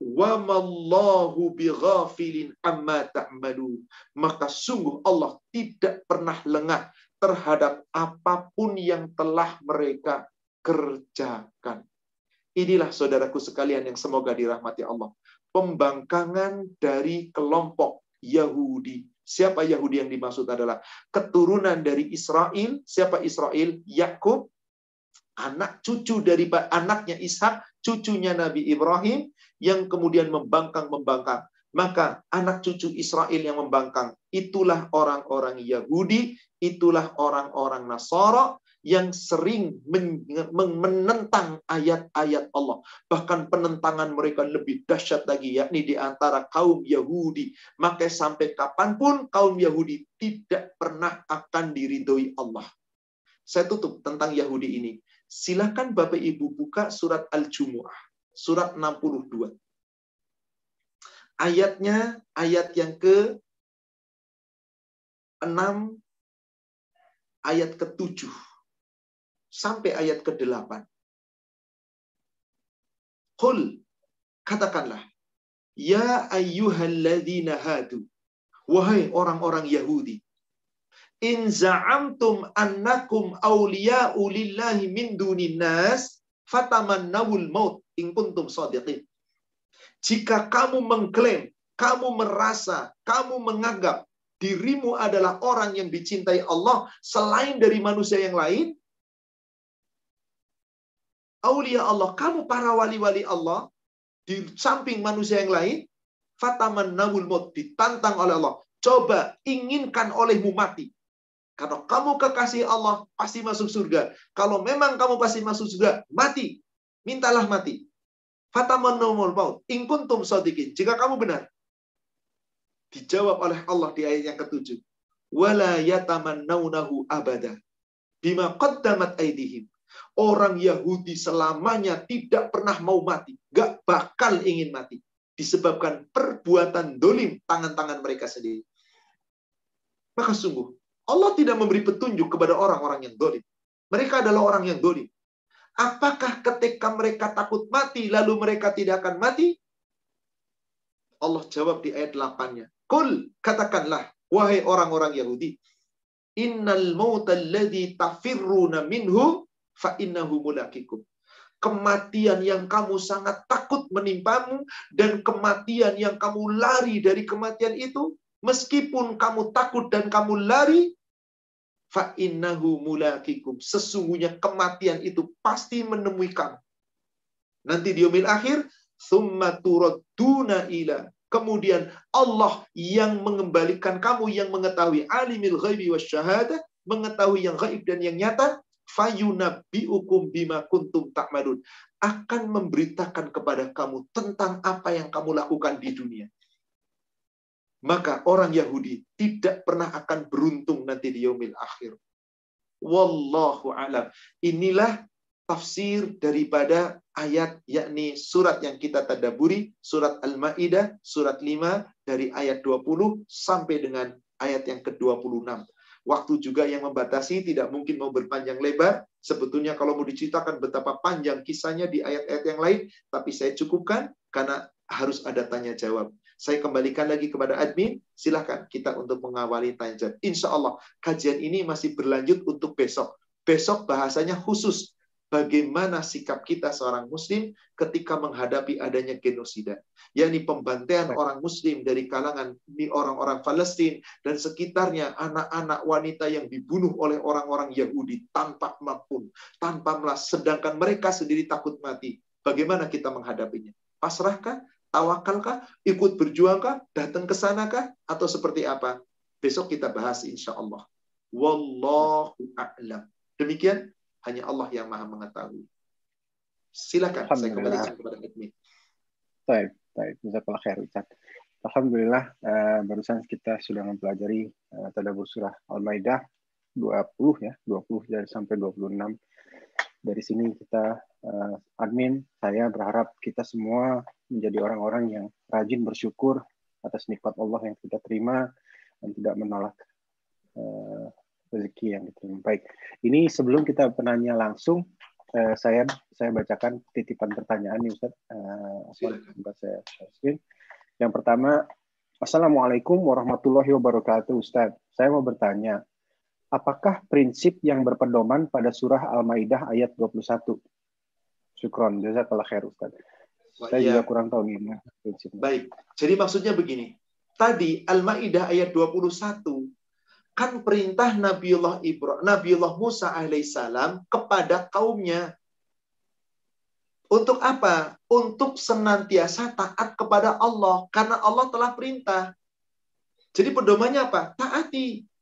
Wa mallahu bighafilin amma ta'malu. Maka sungguh Allah tidak pernah lengah terhadap apa pun yang telah mereka kerjakan. Inilah saudaraku sekalian yang semoga dirahmati Allah. Pembangkangan dari kelompok Yahudi Siapa Yahudi yang dimaksud adalah keturunan dari Israel. Siapa Israel? Yakub, anak cucu dari anaknya Ishak, cucunya Nabi Ibrahim yang kemudian membangkang-membangkang. Maka anak cucu Israel yang membangkang, itulah orang-orang Yahudi, itulah orang-orang Nasara, yang sering menentang ayat-ayat Allah. Bahkan penentangan mereka lebih dahsyat lagi, yakni di antara kaum Yahudi. Maka sampai kapan pun kaum Yahudi tidak pernah akan diridhoi Allah. Saya tutup tentang Yahudi ini. Silakan Bapak Ibu buka surat Al-Jumu'ah. Surat 62. Ayatnya ayat yang ke 6 ayat ke-7 sampai ayat ke-8. Qul katakanlah ya ayyuhalladzina hadu wahai orang-orang Yahudi in za'amtum annakum awliya'u lillahi min dunin nas fatamannawul maut in kuntum shadiqin jika kamu mengklaim kamu merasa kamu menganggap dirimu adalah orang yang dicintai Allah selain dari manusia yang lain aulia Allah, kamu para wali-wali Allah, di samping manusia yang lain, fataman nawul maut, ditantang oleh Allah. Coba inginkan olehmu mati. Kalau kamu kekasih Allah, pasti masuk surga. Kalau memang kamu pasti masuk surga, mati. Mintalah mati. Fataman nawul maut. Ingkuntum sodikin. Jika kamu benar. Dijawab oleh Allah di ayat yang ketujuh. Wala yatamannawnahu abada. Bima qaddamat aidihim Orang Yahudi selamanya tidak pernah mau mati. Gak bakal ingin mati. Disebabkan perbuatan dolim tangan-tangan mereka sendiri. Maka sungguh, Allah tidak memberi petunjuk kepada orang-orang yang dolim. Mereka adalah orang yang dolim. Apakah ketika mereka takut mati, lalu mereka tidak akan mati? Allah jawab di ayat 8-nya. Kul, katakanlah, Wahai orang-orang Yahudi, innal mauta alladhi tafirruna minhu fa innahu mulakikum. Kematian yang kamu sangat takut menimpamu dan kematian yang kamu lari dari kematian itu, meskipun kamu takut dan kamu lari, fa innahu mulakikum. Sesungguhnya kematian itu pasti menemui kamu. Nanti di umil akhir, thumma turadduna ila Kemudian Allah yang mengembalikan kamu yang mengetahui alimil ghaibi wasyahadah, mengetahui yang gaib dan yang nyata, fayunabbiukum bima kuntum ta'malun. Akan memberitakan kepada kamu tentang apa yang kamu lakukan di dunia. Maka orang Yahudi tidak pernah akan beruntung nanti di yaumil akhir. Wallahu alam. Inilah tafsir daripada ayat yakni surat yang kita tadaburi surat Al-Maidah surat 5 dari ayat 20 sampai dengan ayat yang ke-26. Waktu juga yang membatasi tidak mungkin mau berpanjang lebar. Sebetulnya kalau mau diceritakan betapa panjang kisahnya di ayat-ayat yang lain, tapi saya cukupkan karena harus ada tanya jawab. Saya kembalikan lagi kepada admin, silahkan kita untuk mengawali tanya jawab. Insya Allah kajian ini masih berlanjut untuk besok. Besok bahasanya khusus. Bagaimana sikap kita seorang muslim ketika menghadapi adanya genosida? Yakni pembantaian orang muslim dari kalangan orang-orang Palestina dan sekitarnya anak-anak wanita yang dibunuh oleh orang-orang Yahudi tanpa maupun tanpa melas. Sedangkan mereka sendiri takut mati. Bagaimana kita menghadapinya? Pasrahkah tawakalkah ikut berjuangkah datang ke sanakah atau seperti apa besok kita bahas insya Allah wallahu a'lam demikian hanya Allah yang maha mengetahui. Silakan saya kembalikan kepada admin. Baik, baik. Jazakallah khair Ustaz. Alhamdulillah uh, barusan kita sudah mempelajari uh, tadabbur surah Al-Maidah 20 ya, 20 dari sampai 26. Dari sini kita uh, admin saya berharap kita semua menjadi orang-orang yang rajin bersyukur atas nikmat Allah yang kita terima dan tidak menolak uh, rezeki yang diterima. Baik, ini sebelum kita penanya langsung, eh, saya saya bacakan titipan pertanyaan nih Ustaz. Eh, saya screen. Yang pertama, Assalamualaikum warahmatullahi wabarakatuh Ustaz. Saya mau bertanya, apakah prinsip yang berpedoman pada surah Al-Maidah ayat 21? Syukron, jazakallah khair Ustaz. Saya ya. juga kurang tahu gimana prinsipnya. Baik, jadi maksudnya begini. Tadi Al-Maidah ayat 21 kan perintah Nabiullah Ibrahim, Nabiullah Musa alaihissalam kepada kaumnya. Untuk apa? Untuk senantiasa taat kepada Allah karena Allah telah perintah. Jadi pedomannya apa? Taati.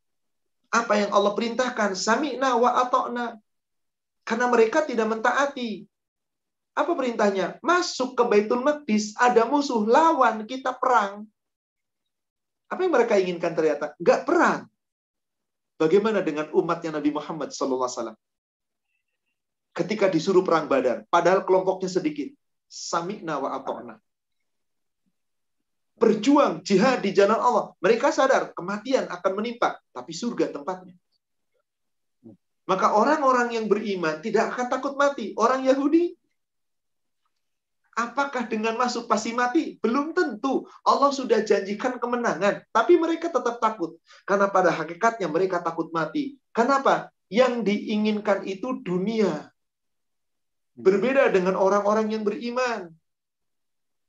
Apa yang Allah perintahkan, sami'na wa ata'na. Karena mereka tidak mentaati. Apa perintahnya? Masuk ke Baitul Maqdis, ada musuh, lawan, kita perang. Apa yang mereka inginkan ternyata? Gak perang. Bagaimana dengan umatnya Nabi Muhammad SAW? Ketika disuruh perang badar, padahal kelompoknya sedikit. Sami'na wa ato'na. Berjuang jihad di jalan Allah. Mereka sadar kematian akan menimpa, tapi surga tempatnya. Maka orang-orang yang beriman tidak akan takut mati. Orang Yahudi Apakah dengan masuk pasti mati? Belum tentu. Allah sudah janjikan kemenangan. Tapi mereka tetap takut. Karena pada hakikatnya mereka takut mati. Kenapa? Yang diinginkan itu dunia. Berbeda dengan orang-orang yang beriman.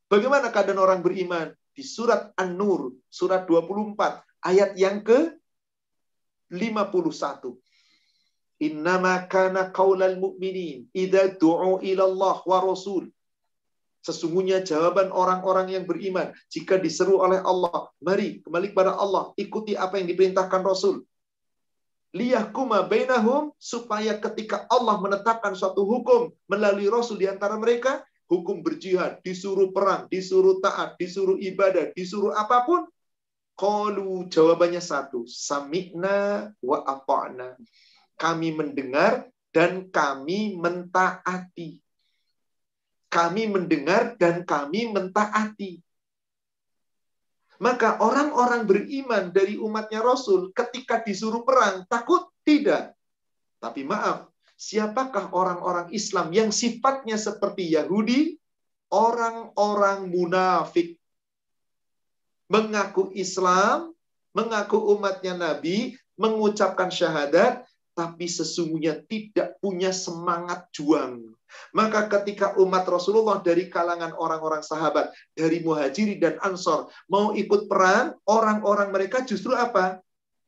Bagaimana keadaan orang beriman? Di surat An-Nur, surat 24, ayat yang ke 51. Innama kana qaulal mu'minin idza du'u ila Allah wa rasul Sesungguhnya jawaban orang-orang yang beriman jika diseru oleh Allah, mari kembali kepada Allah, ikuti apa yang diperintahkan Rasul. Liyahkuma bainahum supaya ketika Allah menetapkan suatu hukum melalui Rasul di antara mereka, hukum berjihad, disuruh perang, disuruh taat, disuruh ibadah, disuruh apa pun, Qalu jawabannya satu, sami'na wa ata'na. Kami mendengar dan kami mentaati. Kami mendengar dan kami mentaati. Maka orang-orang beriman dari umatnya Rasul ketika disuruh perang takut? Tidak. Tapi maaf, siapakah orang-orang Islam yang sifatnya seperti Yahudi? Orang-orang munafik. Mengaku Islam, mengaku umatnya Nabi, mengucapkan syahadat, tapi sesungguhnya tidak punya semangat juang. Maka ketika umat Rasulullah dari kalangan orang-orang sahabat, dari muhajiri dan ansor, mau ikut perang, orang-orang mereka justru apa?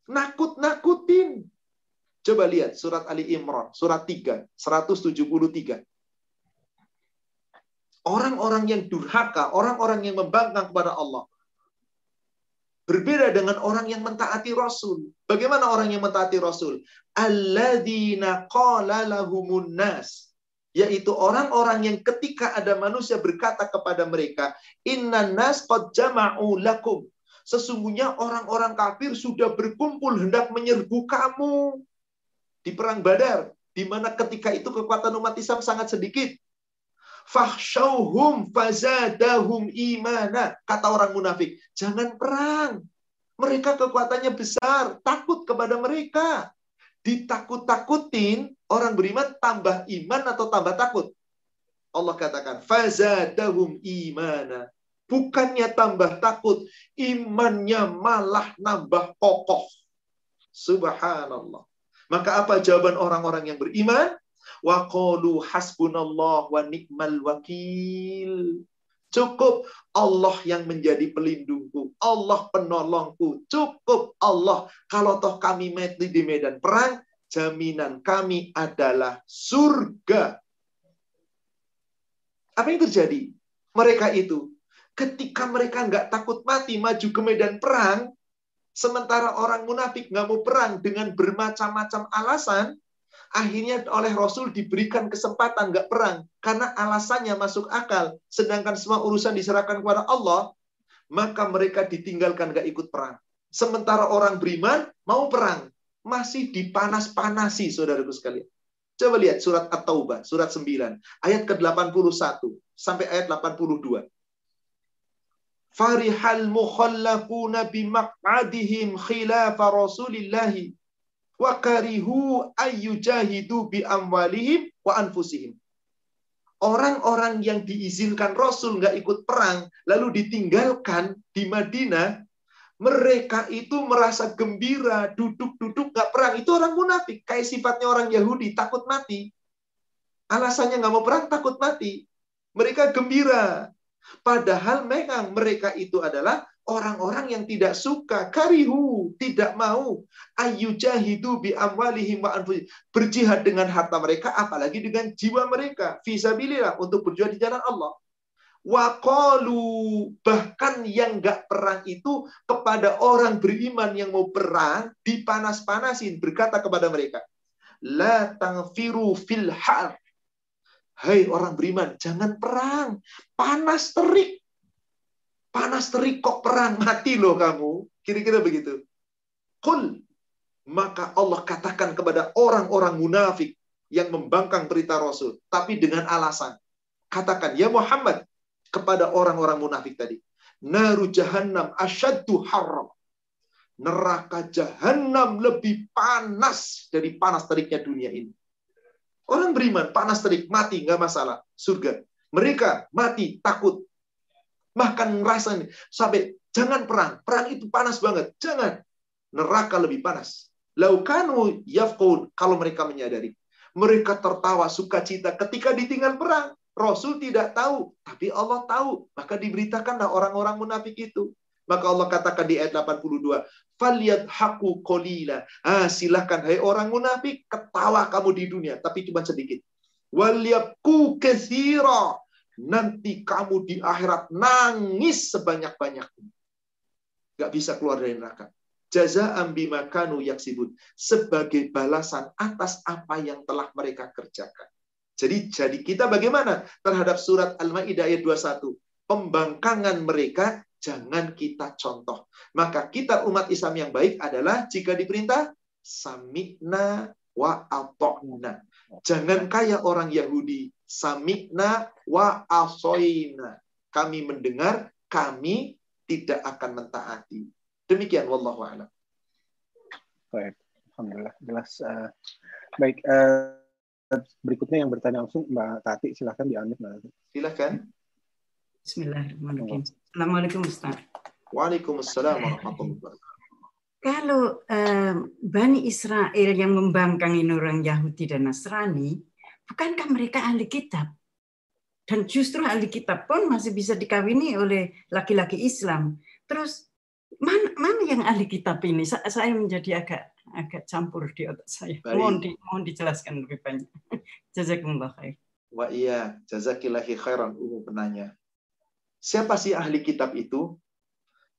Nakut-nakutin. Coba lihat surat Ali Imran, surat 3, 173. Orang-orang yang durhaka, orang-orang yang membangkang kepada Allah, Berbeda dengan orang yang mentaati Rasul. Bagaimana orang yang mentaati Rasul? Alladzina qala lahumun nas. Yaitu orang-orang yang ketika ada manusia berkata kepada mereka, Inna nas qad jama'u lakum. Sesungguhnya orang-orang kafir sudah berkumpul hendak menyerbu kamu. Di perang badar. Di mana ketika itu kekuatan umat Islam sangat sedikit. Fahsyauhum fazadahum imana. Kata orang munafik. Jangan perang. Mereka kekuatannya besar. Takut kepada mereka. Ditakut-takutin, orang beriman tambah iman atau tambah takut? Allah katakan, fazadahum imana. Bukannya tambah takut, imannya malah nambah kokoh. Subhanallah. Maka apa jawaban orang-orang yang beriman? Wa qalu hasbunallah wa ni'mal wakil. Cukup Allah yang menjadi pelindungku. Allah penolongku. Cukup Allah. Kalau toh kami mati di medan perang, jaminan kami adalah surga. Apa yang terjadi? Mereka itu, ketika mereka nggak takut mati maju ke medan perang, sementara orang munafik nggak mau perang dengan bermacam-macam alasan, akhirnya oleh Rasul diberikan kesempatan nggak perang karena alasannya masuk akal, sedangkan semua urusan diserahkan kepada Allah, maka mereka ditinggalkan nggak ikut perang. Sementara orang beriman mau perang, masih dipanas-panasi, saudaraku sekalian. Coba lihat surat At-Taubah, surat 9, ayat ke-81 sampai ayat 82. Farihal mukhallafuna bimaq'adihim khilafa Rasulillahi wa karihu ayyujahidu bi amwalihim wa anfusihim. Orang-orang yang diizinkan Rasul nggak ikut perang, lalu ditinggalkan di Madinah, mereka itu merasa gembira, duduk-duduk nggak perang. Itu orang munafik, kayak sifatnya orang Yahudi, takut mati. Alasannya nggak mau perang, takut mati. Mereka gembira. Padahal memang mereka itu adalah orang-orang yang tidak suka karihu tidak mau. Ayu jahidu bi amwalihim wa berjihad dengan harta mereka apalagi dengan jiwa mereka. Fisabilillah untuk berjuang di jalan Allah. Waqalu bahkan yang nggak perang itu kepada orang beriman yang mau perang dipanas-panasin berkata kepada mereka la tangfiru fil har Hai orang beriman jangan perang panas terik Panas terik kok perang mati loh kamu. Kira-kira begitu. Kul. Maka Allah katakan kepada orang-orang munafik yang membangkang berita Rasul. Tapi dengan alasan. Katakan, ya Muhammad. Kepada orang-orang munafik tadi. Naru jahannam asyaddu haram. Neraka jahanam lebih panas dari panas teriknya dunia ini. Orang beriman, panas terik, mati, nggak masalah. Surga. Mereka mati, takut, Bahkan ngerasa ini sampai jangan perang. Perang itu panas banget. Jangan. Neraka lebih panas. Laukanu yafqun kalau mereka menyadari. Mereka tertawa sukacita ketika ditinggal perang. Rasul tidak tahu, tapi Allah tahu. Maka diberitakanlah orang-orang munafik itu. Maka Allah katakan di ayat 82, Faliyat haku kolila. Ah, silahkan, hai orang munafik, ketawa kamu di dunia, tapi cuma sedikit. Waliyabku kesira nanti kamu di akhirat nangis sebanyak-banyaknya. Gak bisa keluar dari neraka. Jaza ambimakanu yaksibun. Sebagai balasan atas apa yang telah mereka kerjakan. Jadi jadi kita bagaimana terhadap surat Al-Maidah ayat 21? Pembangkangan mereka jangan kita contoh. Maka kita umat Islam yang baik adalah jika diperintah samikna wa atokna. Jangan kayak orang Yahudi samikna wa asoina. Kami mendengar, kami tidak akan mentaati. Demikian wallahu a'lam. Baik, alhamdulillah jelas. Uh, baik, uh, berikutnya yang bertanya langsung Mbak Tati, silahkan diambil Mbak Tati. Silahkan. Bismillahirrahmanirrahim. Assalamualaikum Ustaz. Waalaikumsalam warahmatullahi wabarakatuh. kalau um, Bani Israel yang membangkangi orang Yahudi dan Nasrani, bukankah mereka ahli kitab? Dan justru ahli kitab pun masih bisa dikawini oleh laki-laki Islam. Terus mana, mana yang ahli kitab ini? Saya menjadi agak agak campur di otak saya. Baik. Mohon, di, mohon dijelaskan lebih banyak. Jazakumullah khair. Wa iya, jazakillahi khairan umum penanya. Siapa sih ahli kitab itu?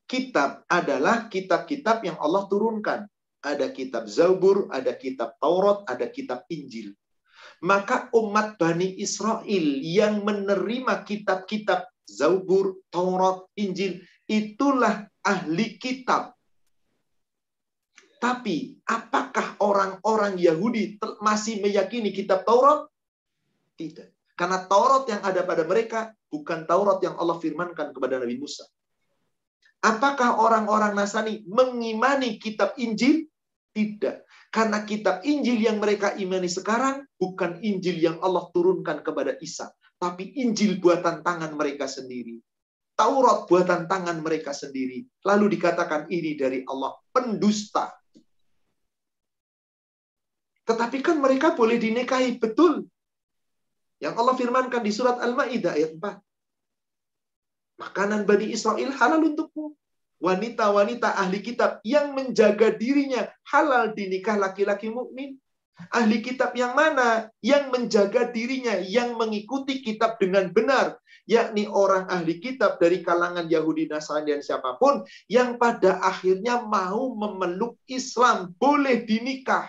Kitab adalah kitab-kitab yang Allah turunkan. Ada kitab Zabur, ada kitab Taurat, ada kitab Injil. Maka umat Bani Israel yang menerima kitab-kitab Zabur, Taurat, Injil, itulah ahli kitab. Tapi apakah orang-orang Yahudi masih meyakini kitab Taurat? Tidak. Karena Taurat yang ada pada mereka bukan Taurat yang Allah firmankan kepada Nabi Musa. Apakah orang-orang Nasrani mengimani kitab Injil? Tidak. Karena kitab Injil yang mereka imani sekarang bukan Injil yang Allah turunkan kepada Isa, tapi Injil buatan tangan mereka sendiri. Taurat buatan tangan mereka sendiri. Lalu dikatakan ini dari Allah, pendusta. Tetapi kan mereka boleh dinikahi, betul. Yang Allah firmankan di surat Al-Ma'idah ayat 4. Makanan Bani Israel halal untukmu wanita-wanita ahli kitab yang menjaga dirinya halal dinikah laki-laki mukmin. Ahli kitab yang mana? Yang menjaga dirinya, yang mengikuti kitab dengan benar. Yakni orang ahli kitab dari kalangan Yahudi, Nasrani, dan siapa pun. Yang pada akhirnya mau memeluk Islam. Boleh dinikah.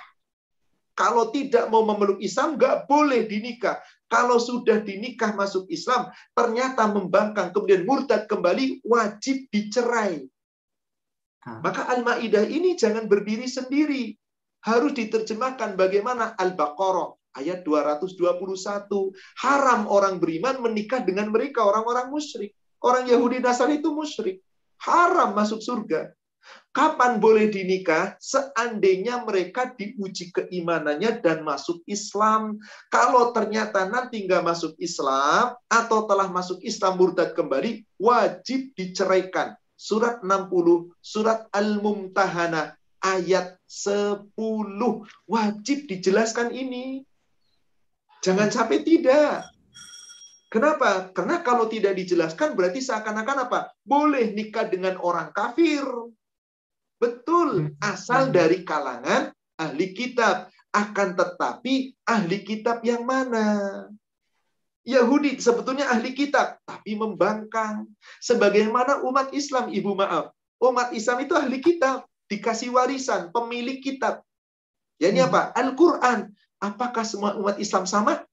Kalau tidak mau memeluk Islam, nggak boleh dinikah. Kalau sudah dinikah masuk Islam, ternyata membangkang, kemudian murtad kembali, wajib dicerai. Maka Al-Maidah ini jangan berdiri sendiri. Harus diterjemahkan bagaimana Al-Baqarah ayat 221. Haram orang beriman menikah dengan mereka orang-orang musyrik. Orang Yahudi dasar itu musyrik. Haram masuk surga. Kapan boleh dinikah? Seandainya mereka diuji keimanannya dan masuk Islam. Kalau ternyata nanti nggak masuk Islam atau telah masuk Islam murtad kembali, wajib diceraikan surat 60, surat Al-Mumtahana ayat 10. Wajib dijelaskan ini. Jangan sampai tidak. Kenapa? Karena kalau tidak dijelaskan berarti seakan-akan apa? Boleh nikah dengan orang kafir. Betul, asal dari kalangan ahli kitab. Akan tetapi ahli kitab yang mana? Yahudi sebetulnya ahli kitab, tapi membangkang. Sebagaimana umat Islam, ibu maaf. Umat Islam itu ahli kitab, dikasih warisan, pemilik kitab. Ya ini hmm. apa? Al-Quran. Apakah semua umat Islam sama?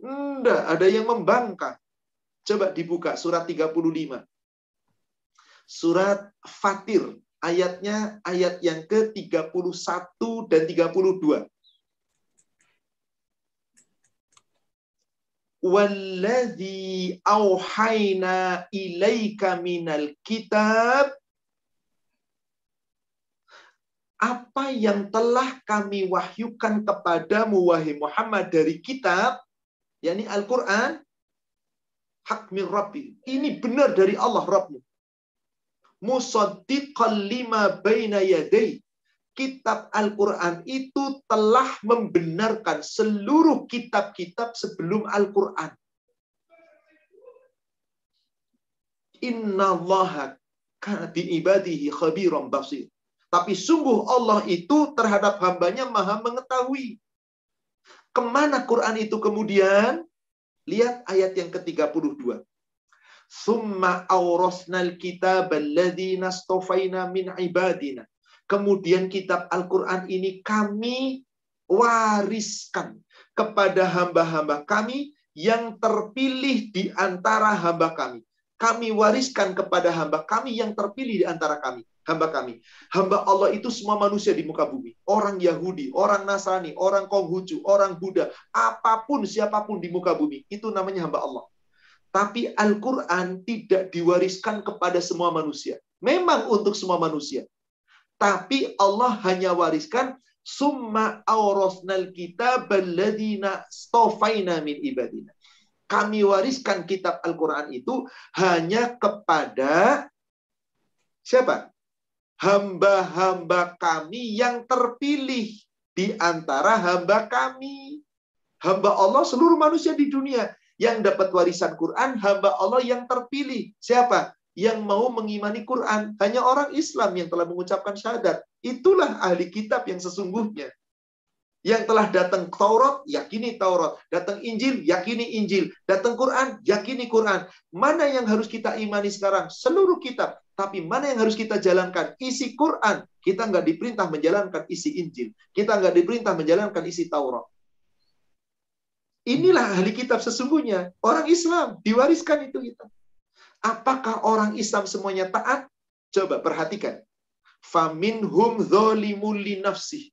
Enggak, ada yang membangkang. Coba dibuka surat 35. Surat Fatir, ayatnya ayat yang ke-31 dan 32. Walladhi auhayna ilaika minal kitab. Apa yang telah kami wahyukan kepadamu wahai Muhammad dari kitab yakni Al-Qur'an hak min rabbi. Ini benar dari Allah Rabbmu musaddiqan lima baina yadai kitab Al-Quran itu telah membenarkan seluruh kitab-kitab sebelum Al-Quran. Inna Allah ibadihi khabiran basir. Tapi sungguh Allah itu terhadap hambanya maha mengetahui. Ke mana Quran itu kemudian? Lihat ayat yang ke-32. Summa. Kemudian kitab Al-Quran ini kami wariskan kepada hamba-hamba kami yang terpilih di antara hamba kami. Kami wariskan kepada hamba kami yang terpilih di antara kami. Hamba kami. Hamba Allah itu semua manusia di muka bumi. Orang Yahudi, orang Nasrani, orang Konghucu, orang Buddha. Apa pun, siapa pun di muka bumi. Itu namanya hamba Allah. Tapi Al-Quran tidak diwariskan kepada semua manusia. Memang untuk semua manusia. Tapi Allah hanya wariskan summa aurasnal kitab alladina stofaina min ibadina. Kami wariskan kitab Al-Quran itu hanya kepada siapa? hamba-hamba kami yang terpilih di antara hamba kami. Hamba Allah seluruh manusia di dunia yang dapat warisan Quran, hamba Allah yang terpilih. Siapa? Yang mau mengimani Quran. Hanya orang Islam yang telah mengucapkan syahadat. Itulah ahli kitab yang sesungguhnya. Yang telah datang Taurat, yakini Taurat. Datang Injil, yakini Injil. Datang Quran, yakini Quran. Mana yang harus kita imani sekarang? Seluruh kitab. Tapi mana yang harus kita jalankan? Isi Quran. Kita nggak diperintah menjalankan isi Injil. Kita nggak diperintah menjalankan isi Taurat. Inilah ahli kitab sesungguhnya. Orang Islam diwariskan itu kita. Apakah orang Islam semuanya taat? Coba perhatikan. Faminhum li nafsih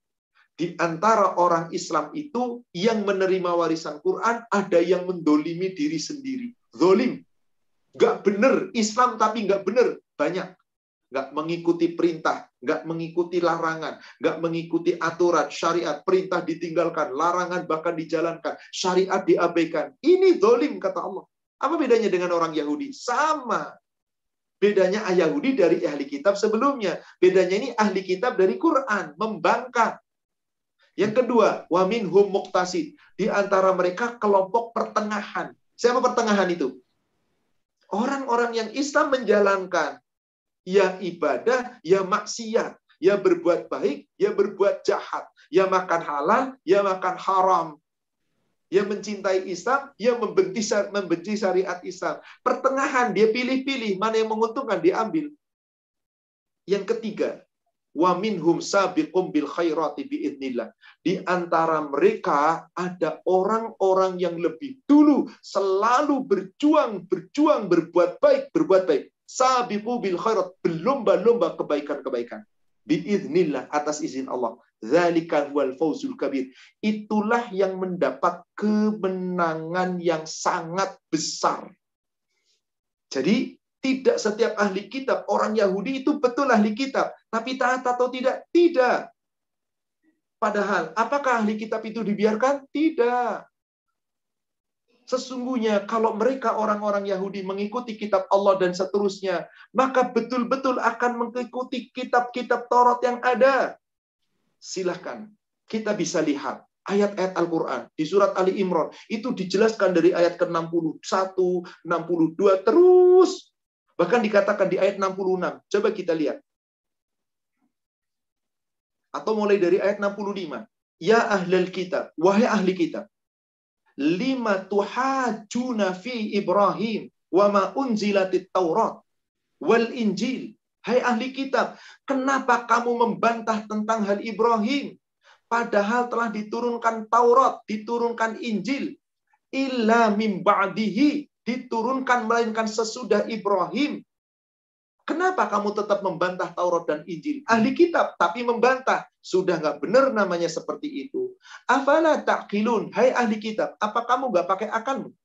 di antara orang Islam itu yang menerima warisan Quran ada yang mendolimi diri sendiri. Zolim. Gak bener. Islam tapi gak bener. Banyak. Gak mengikuti perintah. Gak mengikuti larangan. Gak mengikuti aturan, syariat. Perintah ditinggalkan. Larangan bahkan dijalankan. Syariat diabaikan. Ini zolim kata Allah. Apa bedanya dengan orang Yahudi? Sama. Bedanya Yahudi dari ahli kitab sebelumnya. Bedanya ini ahli kitab dari Quran. Membangkang yang kedua, wamin hum muktasid. Di antara mereka kelompok pertengahan. Siapa pertengahan itu? Orang-orang yang Islam menjalankan. Ya ibadah, ya maksiat. Ya berbuat baik, ya berbuat jahat. Ya makan halal, ya makan haram. Ya mencintai Islam, ya membenci, membenci syariat Islam. Pertengahan, dia pilih-pilih. Mana yang menguntungkan, diambil. Yang ketiga, wa minhum sabiqum bil khairati biidnillah. Di antara mereka ada orang-orang yang lebih dulu selalu berjuang, berjuang, berbuat baik, berbuat baik. Sabiqu bil khairat, berlomba-lomba kebaikan-kebaikan. Biidnillah, atas izin Allah. Zalika wal fawzul kabir. Itulah yang mendapat kemenangan yang sangat besar. Jadi tidak setiap ahli kitab, orang Yahudi itu betul ahli kitab. Tapi taat atau tidak? Tidak. Padahal, apakah ahli kitab itu dibiarkan? Tidak. Sesungguhnya kalau mereka orang-orang Yahudi mengikuti kitab Allah dan seterusnya, maka betul-betul akan mengikuti kitab-kitab Taurat yang ada. Silahkan, kita bisa lihat ayat-ayat Al-Quran di surat Ali Imran itu dijelaskan dari ayat ke-61, 62 terus Bahkan dikatakan di ayat 66. Coba kita lihat. Atau mulai dari ayat 65. Ya ahlul kitab, wahai ahli kitab. Lima tuhajuna fi Ibrahim wa ma unzilatit Taurat wal Injil. Hai ahli kitab, kenapa kamu membantah tentang hal Ibrahim? Padahal telah diturunkan Taurat, diturunkan Injil. Illa mim ba'dihi diturunkan melainkan sesudah Ibrahim. Kenapa kamu tetap membantah Taurat dan Injil? Ahli kitab, tapi membantah. Sudah nggak benar namanya seperti itu. Afala ta'kilun. Hai ahli kitab, apa kamu nggak pakai akalmu?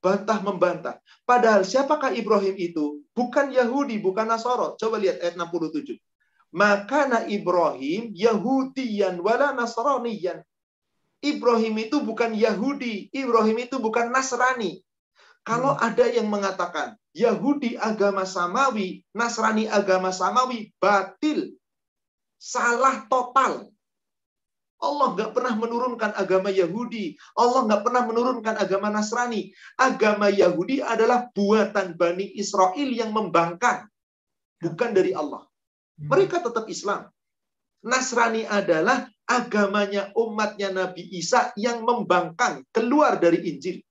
Bantah membantah. Padahal siapakah Ibrahim itu? Bukan Yahudi, bukan Nasoro. Coba lihat ayat 67. Makana Ibrahim Yahudiyan wala Nasraniyan. Ibrahim itu bukan Yahudi, Ibrahim itu bukan Nasrani. Kalau hmm. ada yang mengatakan Yahudi agama samawi, Nasrani agama samawi, batil. Salah total. Allah nggak pernah menurunkan agama Yahudi. Allah nggak pernah menurunkan agama Nasrani. Agama Yahudi adalah buatan Bani Israel yang membangkang. Bukan dari Allah. Hmm. Mereka tetap Islam. Nasrani adalah agamanya umatnya Nabi Isa yang membangkang keluar dari Injil.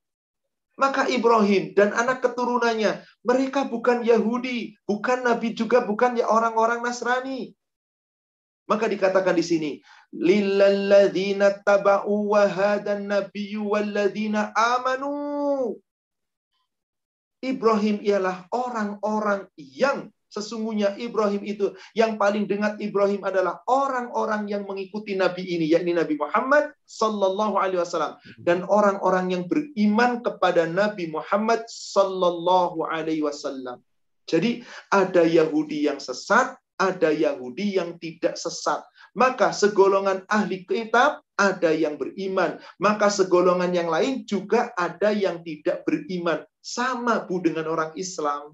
Maka Ibrahim dan anak keturunannya, mereka bukan Yahudi, bukan Nabi juga, bukan ya orang-orang Nasrani. Maka dikatakan di sini, lillalladzina taba'u wa hadan nabiyyu walladzina amanu. Ibrahim ialah orang-orang yang Sesungguhnya Ibrahim itu yang paling dengar Ibrahim adalah orang-orang yang mengikuti Nabi ini, yakni Nabi Muhammad Sallallahu Alaihi Wasallam dan orang-orang yang beriman kepada Nabi Muhammad Sallallahu Alaihi Wasallam. Jadi ada Yahudi yang sesat, ada Yahudi yang tidak sesat. Maka segolongan ahli kitab ada yang beriman, maka segolongan yang lain juga ada yang tidak beriman. Sama bu dengan orang Islam.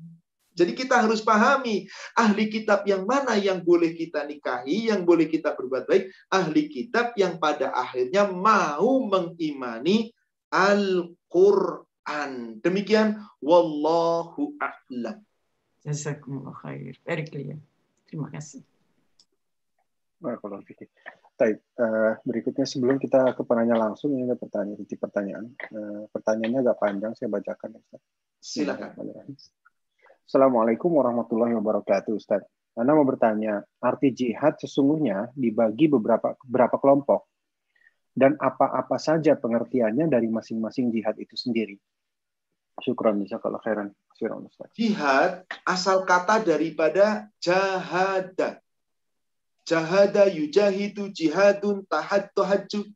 Jadi kita harus pahami ahli kitab yang mana yang boleh kita nikahi, yang boleh kita berbuat baik. Ahli kitab yang pada akhirnya mau mengimani Al-Quran. Demikian, Wallahu a'lam. Jazakumullah khair. Very clear. Terima kasih. Barakallahu fikir. Baik, uh, berikutnya sebelum kita ke penanya langsung, ini ada pertanyaan, pertanyaan. Uh, pertanyaannya agak panjang, saya bacakan. Ya, Silakan. Assalamualaikum warahmatullahi wabarakatuh, Ustaz. Anda mau bertanya, arti jihad sesungguhnya dibagi beberapa beberapa kelompok dan apa-apa saja pengertiannya dari masing-masing jihad itu sendiri. Syukran kalau khairan. Jihad asal kata daripada jahada. Jahada yujahidu jihadun tahad tohaju.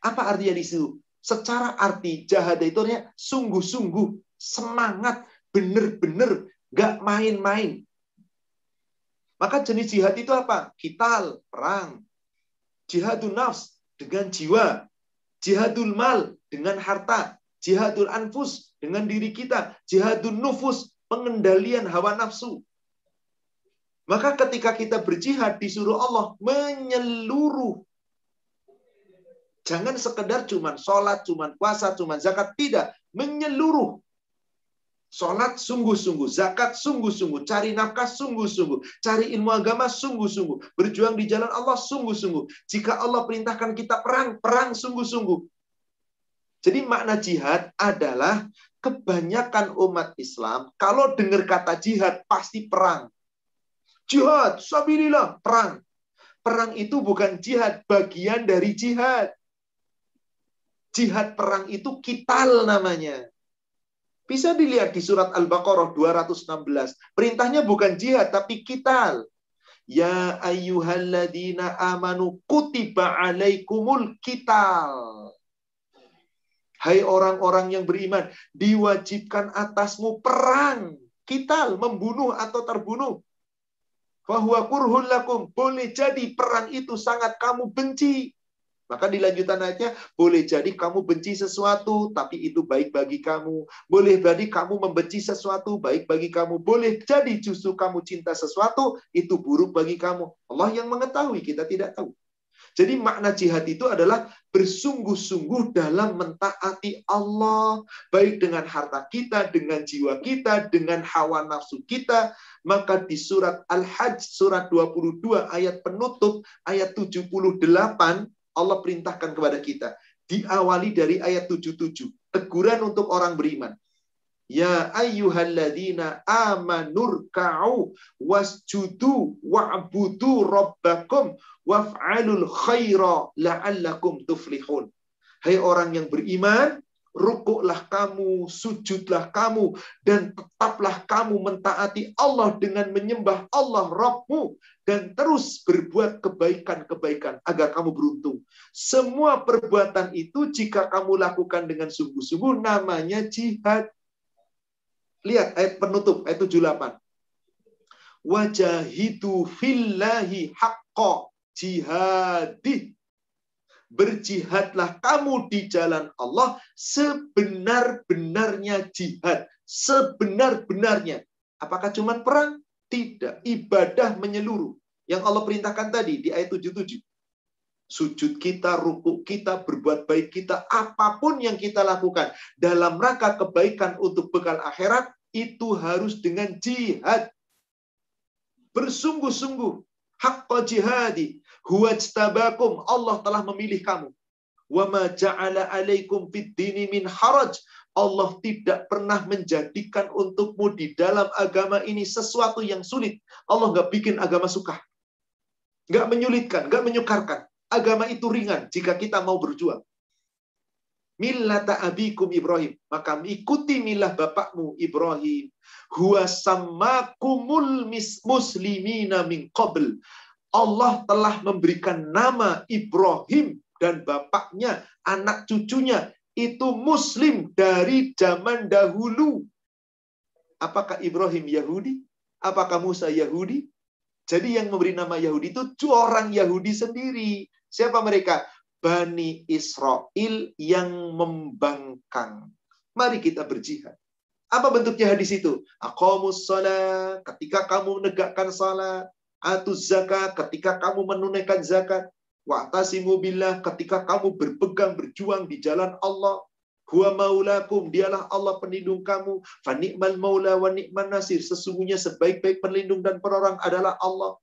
Apa artinya di situ? Secara arti jahada itu artinya sungguh-sungguh, semangat, bener-bener gak main-main. Maka jenis jihad itu apa? Kital, perang. Jihadul nafs dengan jiwa. Jihadul mal dengan harta. Jihadul anfus dengan diri kita. Jihadul nufus, pengendalian hawa nafsu. Maka ketika kita berjihad disuruh Allah menyeluruh. Jangan sekedar cuman sholat, cuman puasa, cuman zakat. Tidak. Menyeluruh. Sholat sungguh-sungguh, zakat sungguh-sungguh, cari nafkah sungguh-sungguh, cari ilmu agama sungguh-sungguh, berjuang di jalan Allah sungguh-sungguh. Jika Allah perintahkan kita perang, perang sungguh-sungguh. Jadi makna jihad adalah kebanyakan umat Islam kalau dengar kata jihad pasti perang. Jihad, sabilillah, perang. Perang itu bukan jihad, bagian dari jihad. Jihad perang itu kital namanya. Bisa dilihat di surat Al-Baqarah 216. Perintahnya bukan jihad, tapi kital. Ya ayyuhalladzina amanu kutiba alaikumul kital. Hai orang-orang yang beriman, diwajibkan atasmu perang. Kital, membunuh atau terbunuh. Fahuwa. Boleh jadi perang itu sangat kamu benci. Maka di lanjutan ayatnya, boleh jadi kamu benci sesuatu, tapi itu baik bagi kamu. Boleh jadi kamu membenci sesuatu, baik bagi kamu. Boleh jadi justru kamu cinta sesuatu, itu buruk bagi kamu. Allah yang mengetahui, kita tidak tahu. Jadi makna jihad itu adalah bersungguh-sungguh dalam mentaati Allah. Baik dengan harta kita, dengan jiwa kita, dengan hawa nafsu kita. Maka di surat Al-Hajj, surat 22 ayat penutup, ayat 78, Allah perintahkan kepada kita. Diawali dari ayat 77. Teguran untuk orang beriman. Ya ayyuhalladzina amanur ka'u wasjudu wa'budu rabbakum waf'alul khaira la'allakum tuflihun. Hai orang yang beriman, rukuklah kamu, sujudlah kamu, dan tetaplah kamu mentaati Allah dengan menyembah Allah Rabbmu, dan terus berbuat kebaikan-kebaikan agar kamu beruntung. Semua perbuatan itu jika kamu lakukan dengan sungguh-sungguh namanya jihad. Lihat ayat penutup, ayat 78. Wajahidu fillahi haqqa jihadih berjihadlah kamu di jalan Allah sebenar-benarnya jihad. Sebenar-benarnya. Apakah cuma perang? Tidak. Ibadah menyeluruh. Yang Allah perintahkan tadi di ayat 77. Sujud kita, rukuk kita, berbuat baik kita, apa pun yang kita lakukan dalam rangka kebaikan untuk bekal akhirat, itu harus dengan jihad. Bersungguh-sungguh. Haqqa jihadi Huwajtabakum. Allah telah memilih kamu. Wa ma ja'ala alaikum fid dini min haraj. Allah tidak pernah menjadikan untukmu di dalam agama ini sesuatu yang sulit. Allah nggak bikin agama suka. Nggak menyulitkan, nggak menyukarkan. Agama itu ringan jika kita mau berjuang. Millata abikum Ibrahim. Maka ikuti milah bapakmu Ibrahim. Huwa sammakumul muslimina min qabl. Allah telah memberikan nama Ibrahim dan bapaknya, anak cucunya itu muslim dari zaman dahulu. Apakah Ibrahim Yahudi? Apakah Musa Yahudi? Jadi yang memberi nama Yahudi itu orang Yahudi sendiri. Siapa mereka? Bani Israel yang membangkang. Mari kita berjihad. Apa bentuk jihad di situ? Aqamus salat, ketika kamu menegakkan salat, atuz zakat, ketika kamu menunaikan zakat, wa'tasimu billah, ketika kamu berpegang berjuang di jalan Allah, Huwa maulakum, dialah Allah pelindung kamu. Fanikmal maula wa nikman nasir. Sesungguhnya sebaik-baik pelindung dan penolong adalah Allah.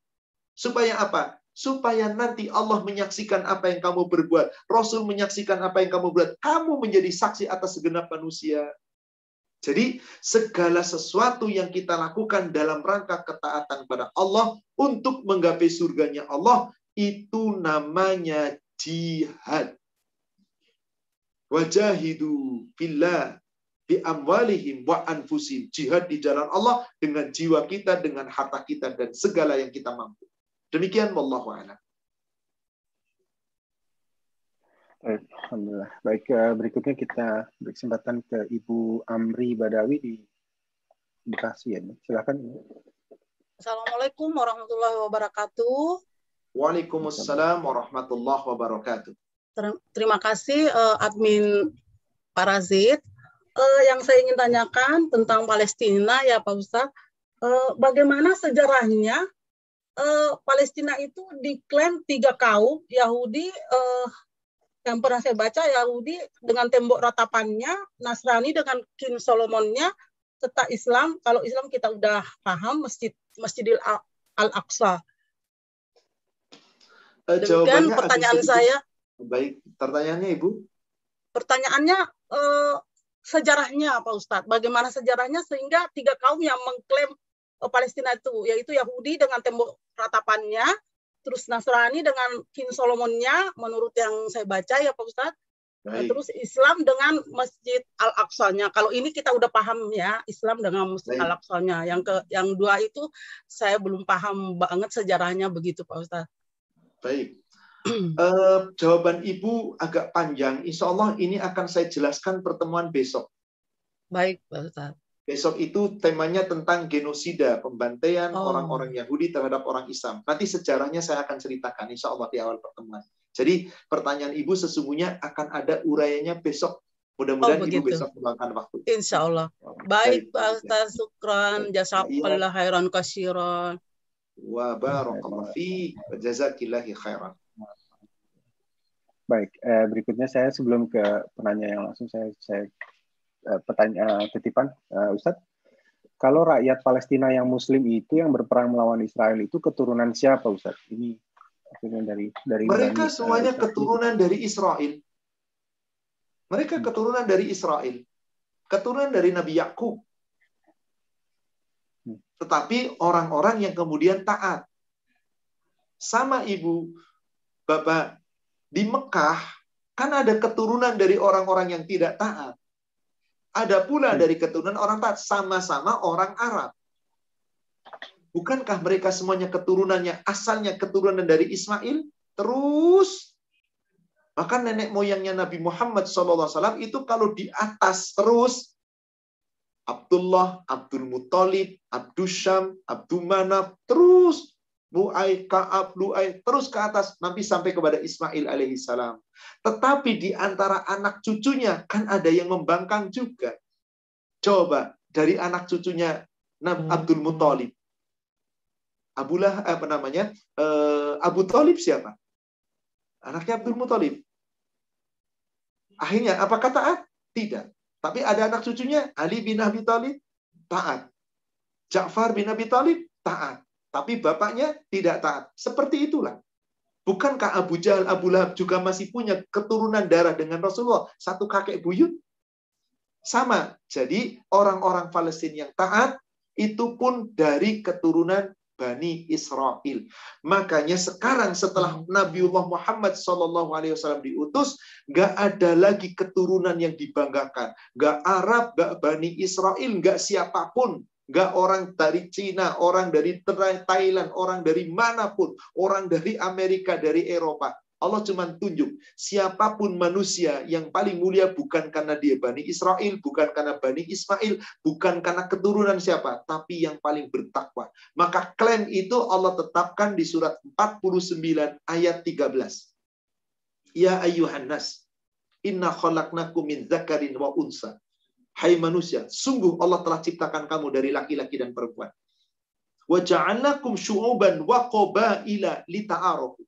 Supaya apa? Supaya nanti Allah menyaksikan apa yang kamu berbuat. Rasul menyaksikan apa yang kamu buat. Kamu menjadi saksi atas segenap manusia. Jadi segala sesuatu yang kita lakukan dalam rangka ketaatan kepada Allah untuk menggapai surganya Allah itu namanya jihad. Wajahidu fillah bi amwalihim wa anfusim. Jihad di jalan Allah dengan jiwa kita, dengan harta kita dan segala yang kita mampu. Demikian wallahu a'lam. Baik, Alhamdulillah. Baik, eh, berikutnya kita berkesempatan ke Ibu Amri Badawi di Bekasi ya. Silakan. Assalamualaikum warahmatullahi wabarakatuh. Waalaikumsalam warahmatullahi wabarakatuh. Terima kasih uh, admin Parazit. Uh, yang saya ingin tanyakan tentang Palestina ya Pak Ustadz, uh, bagaimana sejarahnya uh, Palestina itu diklaim tiga kaum Yahudi uh, yang pernah saya baca Yahudi dengan tembok ratapannya, Nasrani dengan King Solomonnya, serta Islam. Kalau Islam kita udah paham Masjid Masjidil Al-Aqsa. Demikian pertanyaan saya. Baik, pertanyaannya Ibu? Pertanyaannya eh, sejarahnya Pak Ustadz. Bagaimana sejarahnya sehingga tiga kaum yang mengklaim eh, Palestina itu, yaitu Yahudi dengan tembok ratapannya, terus Nasrani dengan King Solomonnya, menurut yang saya baca ya Pak Ustadz, Baik. Terus Islam dengan Masjid Al-Aqsa-nya. Kalau ini kita udah paham ya, Islam dengan Masjid Al-Aqsa-nya. Yang ke yang dua itu saya belum paham banget sejarahnya begitu Pak Ustadz. Baik uh, jawaban Ibu agak panjang. Insya Allah ini akan saya jelaskan pertemuan besok. Baik, Pak Ustaz. Besok itu temanya tentang genosida, pembantaian oh. orang-orang Yahudi terhadap orang Islam. Nanti sejarahnya saya akan ceritakan, insya Allah di awal pertemuan. Jadi pertanyaan Ibu sesungguhnya akan ada uraiannya besok. Mudah-mudahan oh, Ibu besok meluangkan waktu. Insya Allah. Baik, Pak Ustaz. Syukran. Jazakallah khairan kasiran. Wa barakallah fi. Jazakillahi khairan. Baik, eh, berikutnya saya sebelum ke penanya yang langsung saya saya pertanyaan eh, titipan eh, Ustadz. Kalau rakyat Palestina yang Muslim itu yang berperang melawan Israel itu keturunan siapa Ustadz? Ini dari dari mereka Bani, semuanya keturunan dari Israel. Mereka hmm. keturunan dari Israel, keturunan dari Nabi Yakub. Hmm. Tetapi orang-orang yang kemudian taat. Sama ibu, bapak, di Mekah kan ada keturunan dari orang-orang yang tidak taat. Ada pula hmm. dari keturunan orang taat, sama-sama orang Arab. Bukankah mereka semuanya keturunannya asalnya keturunan dari Ismail? Terus maka nenek moyangnya Nabi Muhammad SAW itu kalau di atas terus Abdullah, Abdul Muthalib, Abdul Syam, Abdul Manaf, terus Lu'ai, Ka'ab, Lu'ai, terus ke atas, nanti sampai kepada Ismail alaihissalam. Tetapi di antara anak cucunya, kan ada yang membangkang juga. Coba, dari anak cucunya hmm. Abdul Muthalib. Abulah, apa namanya? Uh, Abu Talib siapa? Anaknya Abdul Muthalib. Akhirnya, apakah taat? Tidak. Tapi ada anak cucunya, Ali bin Abi Thalib, taat. Ja'far bin Abi Thalib, taat. Tapi bapaknya tidak taat. Seperti itulah. Bukankah Abu Jahal, Abu Lahab juga masih punya keturunan darah dengan Rasulullah? Satu kakek buyut? Sama. Jadi orang-orang Palestina yang taat itu pun dari keturunan Bani Israel. Makanya sekarang setelah Nabiullah Muhammad SAW diutus, gak ada lagi keturunan yang dibanggakan. Gak Arab, gak Bani Israel, gak siapa pun. Gak orang dari Cina, orang dari Thailand, orang dari mana pun, orang dari Amerika, dari Eropa. Allah cuma tunjuk siapa pun manusia yang paling mulia bukan karena dia Bani Israel, bukan karena Bani Ismail, bukan karena keturunan siapa, tapi yang paling bertakwa. Maka klaim itu Allah tetapkan di surat 49 ayat 13. Ya nas, inna khalaqnakum min zakarin wa unsa Hai manusia, sungguh Allah telah ciptakan kamu dari laki-laki dan perempuan. Wa ja'alnakum syu'uban wa qabaila lita'arafu.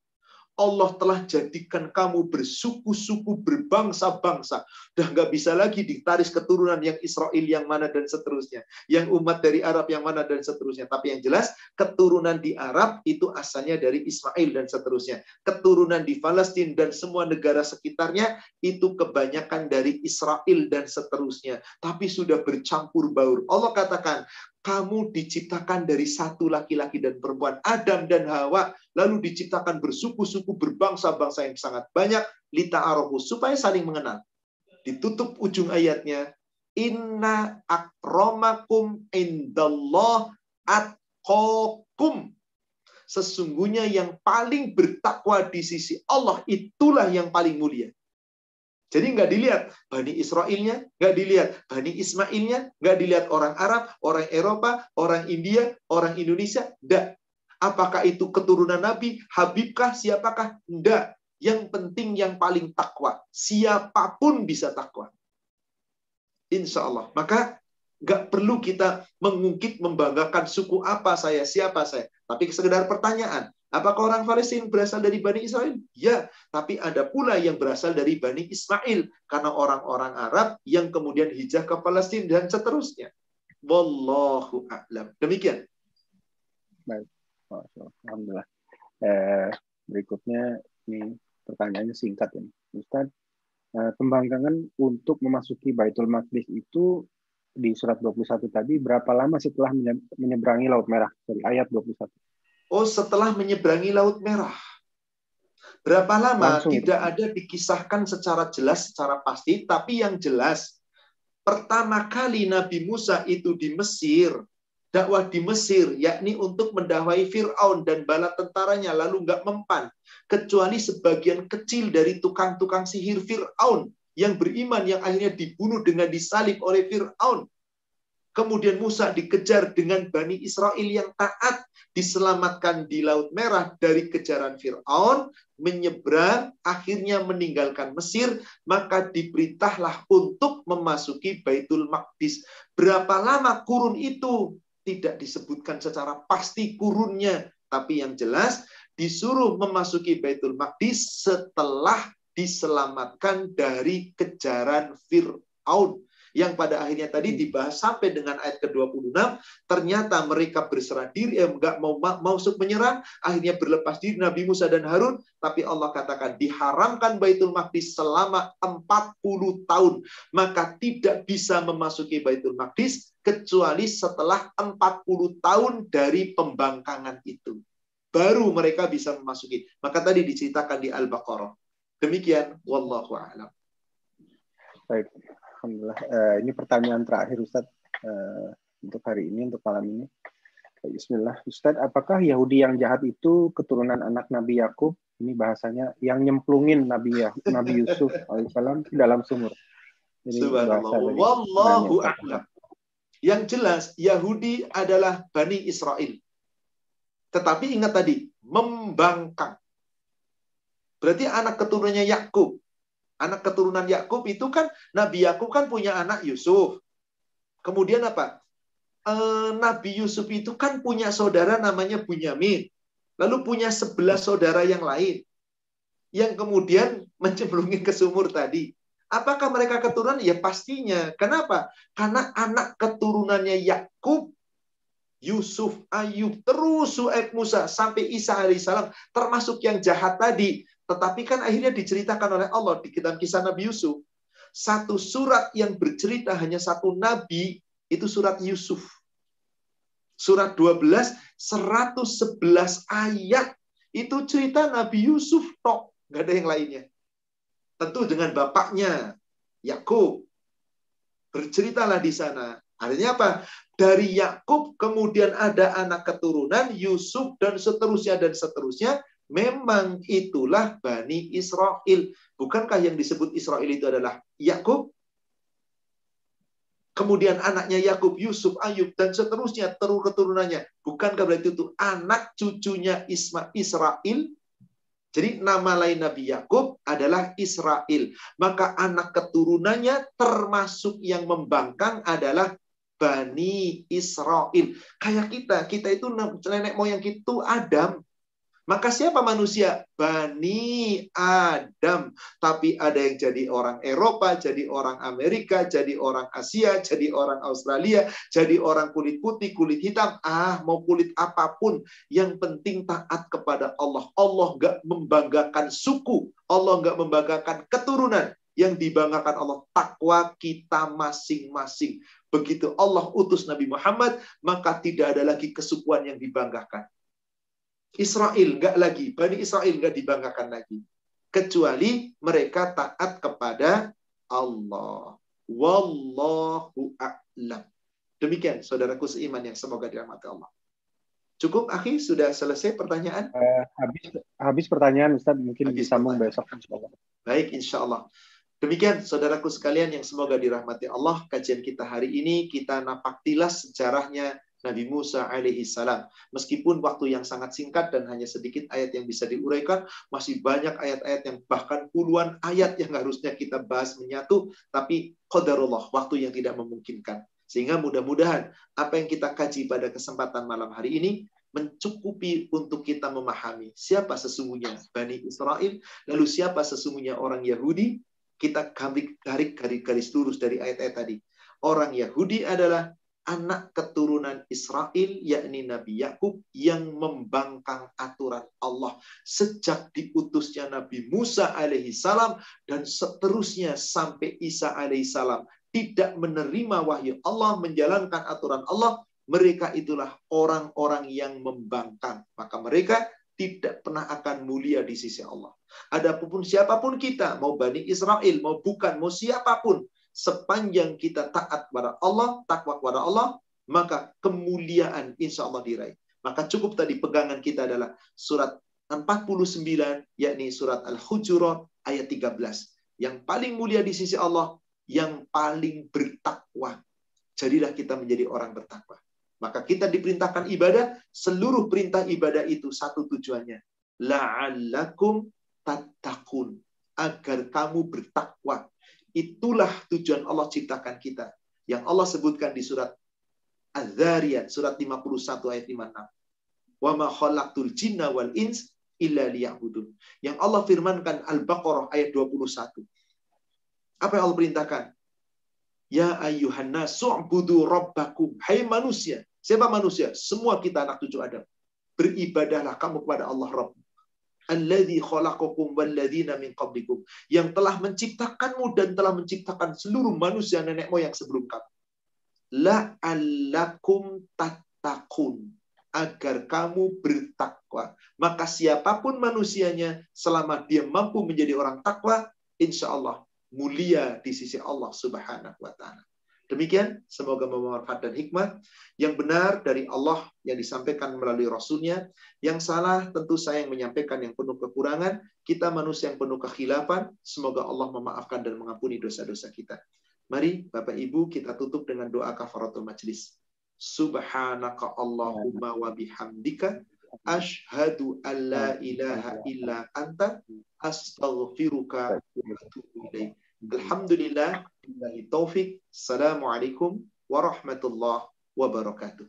Allah telah jadikan kamu bersuku-suku, berbangsa-bangsa. Udah nggak bisa lagi ditaris keturunan yang Israel yang mana dan seterusnya. Yang umat dari Arab yang mana dan seterusnya. Tapi yang jelas, keturunan di Arab itu asalnya dari Ismail dan seterusnya. Keturunan di Palestina dan semua negara sekitarnya itu kebanyakan dari Israel dan seterusnya. Tapi sudah bercampur baur. Allah katakan, kamu diciptakan dari satu laki-laki dan perempuan, Adam dan Hawa, lalu diciptakan bersuku-suku, berbangsa-bangsa yang sangat banyak, lita arohu, supaya saling mengenal. Ditutup ujung ayatnya, Inna akromakum indallah atkokum. Sesungguhnya yang paling bertakwa di sisi Allah, itulah yang paling mulia. Jadi nggak dilihat Bani Israelnya, nggak dilihat Bani Ismailnya, nggak dilihat orang Arab, orang Eropa, orang India, orang Indonesia, enggak. Apakah itu keturunan Nabi, Habibkah, siapakah? Enggak. Yang penting yang paling takwa. Siapa pun bisa takwa. Insya Allah. Maka nggak perlu kita mengungkit, membanggakan suku apa saya, siapa saya. Tapi sekedar pertanyaan, Apakah orang Palestina berasal dari Bani Israel? Ya, tapi ada pula yang berasal dari Bani Ismail. Karena orang-orang Arab yang kemudian hijrah ke Palestina dan seterusnya. Wallahu a'lam. Demikian. Baik. Alhamdulillah. Eh, berikutnya ini pertanyaannya singkat ini. Ustaz, eh, pembangkangan untuk memasuki Baitul Maqdis itu di surat 21 tadi berapa lama setelah menyeberangi Laut Merah? Dari ayat 21. Oh, setelah menyeberangi Laut Merah. Berapa lama Langsung. tidak ada dikisahkan secara jelas, secara pasti, tapi yang jelas pertama kali Nabi Musa itu di Mesir, dakwah di Mesir, yakni untuk mendakwai Fir'aun dan bala tentaranya, lalu nggak mempan. Kecuali sebagian kecil dari tukang-tukang sihir Fir'aun yang beriman, yang akhirnya dibunuh dengan disalib oleh Fir'aun. Kemudian Musa dikejar dengan Bani Israel yang taat, diselamatkan di Laut Merah dari kejaran Fir'aun, menyeberang, akhirnya meninggalkan Mesir, maka diperintahlah untuk memasuki Baitul Maqdis. Berapa lama kurun itu? Tidak disebutkan secara pasti kurunnya, tapi yang jelas disuruh memasuki Baitul Maqdis setelah diselamatkan dari kejaran Fir'aun yang pada akhirnya tadi hmm. dibahas sampai dengan ayat ke-26 ternyata mereka berserah diri eh, enggak mau masuk menyerang akhirnya berlepas diri Nabi Musa dan Harun. Tapi Allah katakan diharamkan Baitul Maqdis selama 40 tahun. Maka tidak bisa memasuki Baitul Maqdis kecuali setelah 40 tahun dari pembangkangan itu. Baru mereka bisa memasuki. Maka tadi diceritakan di Al-Baqarah demikian wallahu a'lam baik Alhamdulillah. Uh, ini pertanyaan terakhir Ustadz uh, untuk hari ini, untuk malam ini. Bismillah. Ustadz, apakah Yahudi yang jahat itu keturunan anak Nabi Yakub? Ini bahasanya yang nyemplungin Nabi ya, Nabi Yusuf alaihissalam dalam sumur. Ini Wallahu a'lam. Yang jelas Yahudi adalah Bani Israel. Tetapi ingat tadi, membangkang. Berarti anak keturunannya Yakub anak keturunan Yakub itu kan Nabi Yakub kan punya anak Yusuf. Kemudian apa? E, Nabi Yusuf itu kan punya saudara namanya Bunyamin. Lalu punya sebelas saudara yang lain. Yang kemudian mencemplungin ke sumur tadi. Apakah mereka keturunan? Ya pastinya. Kenapa? Karena anak keturunannya Yakub Yusuf, Ayub, terus Su'aib Musa, sampai Isa alaihissalam, termasuk yang jahat tadi. Tetapi kan akhirnya diceritakan oleh Allah di kitab kisah Nabi Yusuf. Satu surat yang bercerita hanya satu nabi, itu surat Yusuf. Surat 12, 111 ayat. Itu cerita Nabi Yusuf, tok. Nggak ada yang lainnya. Tentu dengan bapaknya, Yakub. Berceritalah di sana. Artinya apa? Dari Yakub kemudian ada anak keturunan Yusuf dan seterusnya dan seterusnya Memang itulah Bani Israel. Bukankah yang disebut Israel itu adalah Yakub? Kemudian anaknya Yakub, Yusuf, Ayub, dan seterusnya terus keturunannya. Bukankah berarti itu anak cucunya Isma Israel? Jadi nama lain Nabi Yakub adalah Israel. Maka anak keturunannya termasuk yang membangkang adalah Bani Israel. Kayak kita, kita itu nenek moyang itu Adam. Maka siapa manusia? Bani Adam. Tapi ada yang jadi orang Eropa, jadi orang Amerika, jadi orang Asia, jadi orang Australia, jadi orang kulit putih, kulit hitam. Ah, mau kulit apa pun. Yang penting taat kepada Allah. Allah nggak membanggakan suku. Allah nggak membanggakan keturunan. Yang dibanggakan Allah takwa kita masing-masing. Begitu Allah utus Nabi Muhammad, maka tidak ada lagi kesukuan yang dibanggakan. Israel nggak lagi, Bani Israel nggak dibanggakan lagi. Kecuali mereka taat kepada Allah. Wallahu a'lam. Demikian saudaraku seiman yang semoga dirahmati Allah. Cukup, Akhi? Sudah selesai pertanyaan? Uh, habis habis pertanyaan, Ustaz. Mungkin habis disambung besok. Baik, insya Allah. Demikian, saudaraku sekalian yang semoga dirahmati Allah. Kajian kita hari ini, kita napaktilah sejarahnya Nabi Musa alaihi salam. Meskipun waktu yang sangat singkat dan hanya sedikit ayat yang bisa diuraikan, masih banyak ayat-ayat yang bahkan puluhan ayat yang harusnya kita bahas menyatu, tapi qadarullah, waktu yang tidak memungkinkan. Sehingga mudah-mudahan apa yang kita kaji pada kesempatan malam hari ini mencukupi untuk kita memahami siapa sesungguhnya Bani Israel, lalu siapa sesungguhnya orang Yahudi, kita garis garis lurus dari ayat-ayat tadi. Orang Yahudi adalah anak keturunan Israel yakni Nabi Yakub yang membangkang aturan Allah sejak diutusnya Nabi Musa alaihi salam dan seterusnya sampai Isa alaihi salam tidak menerima wahyu Allah menjalankan aturan Allah mereka itulah orang-orang yang membangkang maka mereka tidak pernah akan mulia di sisi Allah. Adapun siapa pun kita, mau Bani Israel, mau bukan, mau siapa pun, sepanjang kita taat kepada Allah, takwa kepada Allah, maka kemuliaan insya Allah diraih. Maka cukup tadi pegangan kita adalah surat 49, yakni surat Al-Hujurat ayat 13. Yang paling mulia di sisi Allah, yang paling bertakwa. Jadilah kita menjadi orang bertakwa. Maka kita diperintahkan ibadah, seluruh perintah ibadah itu satu tujuannya. La'allakum tattaqun. Agar kamu bertakwa. Itulah tujuan Allah ciptakan kita. Yang Allah sebutkan di surat Az-Zariyat, surat 51 ayat 56. Wa ma khalaqtul jinna wal ins illa liya'budun. Yang Allah firmankan Al-Baqarah ayat 21. Apa yang Allah perintahkan? Ya ayyuhan nasu'budu rabbakum. Hai manusia. Siapa manusia? Semua kita anak cucu Adam. Beribadahlah kamu kepada Allah Rabb alladzi khalaqakum walladzina min qablikum. Yang telah menciptakanmu dan telah menciptakan seluruh manusia nenek moyang sebelum kamu. La'allakum tattaqun. Agar kamu bertakwa. Maka siapa pun manusianya selama dia mampu menjadi orang takwa insya Allah mulia di sisi Allah Subhanahu wa taala Demikian, semoga bermanfaat dan hikmah. Yang benar dari Allah yang disampaikan melalui Rasulnya. Yang salah tentu saya yang menyampaikan yang penuh kekurangan. Kita manusia yang penuh kekhilafan. Semoga Allah memaafkan dan mengampuni dosa-dosa kita. Mari Bapak Ibu kita tutup dengan doa kafaratul majlis. Subhanaka Allahumma wa bihamdika ashhadu an la ilaha illa anta astaghfiruka wa atubu. Alhamdulillah, billahi taufik. Assalamualaikum warahmatullahi wabarakatuh.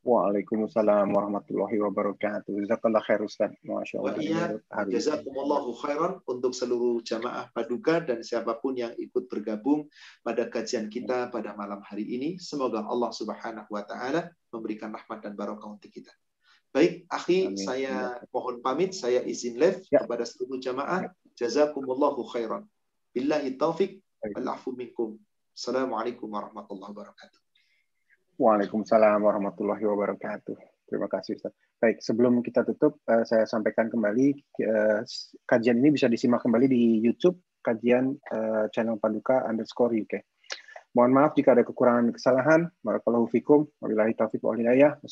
Waalaikumsalam warahmatullahi wabarakatuh. Jazakallah khair Ustaz. Masya Allah. Iya, jazakumullahu khairan untuk seluruh jamaah paduka dan siapa pun yang ikut bergabung pada kajian kita pada malam hari ini. Semoga Allah Subhanahu wa taala memberikan rahmat dan barokah untuk kita. Baik, akhi, Amin. saya mohon pamit, saya izin live ya. kepada seluruh jamaah. Ya. Jazakumullahu khairan. Billahi taufik wal minkum. Assalamualaikum warahmatullahi wabarakatuh. Waalaikumsalam warahmatullahi wabarakatuh. Terima kasih Ustaz. Baik, sebelum kita tutup, uh, saya sampaikan kembali uh, kajian ini bisa disimak kembali di YouTube kajian uh, channel Paduka underscore UK. Mohon maaf jika ada kekurangan dan kesalahan. Barakallahu fikum. Wabillahi taufiq wal hidayah.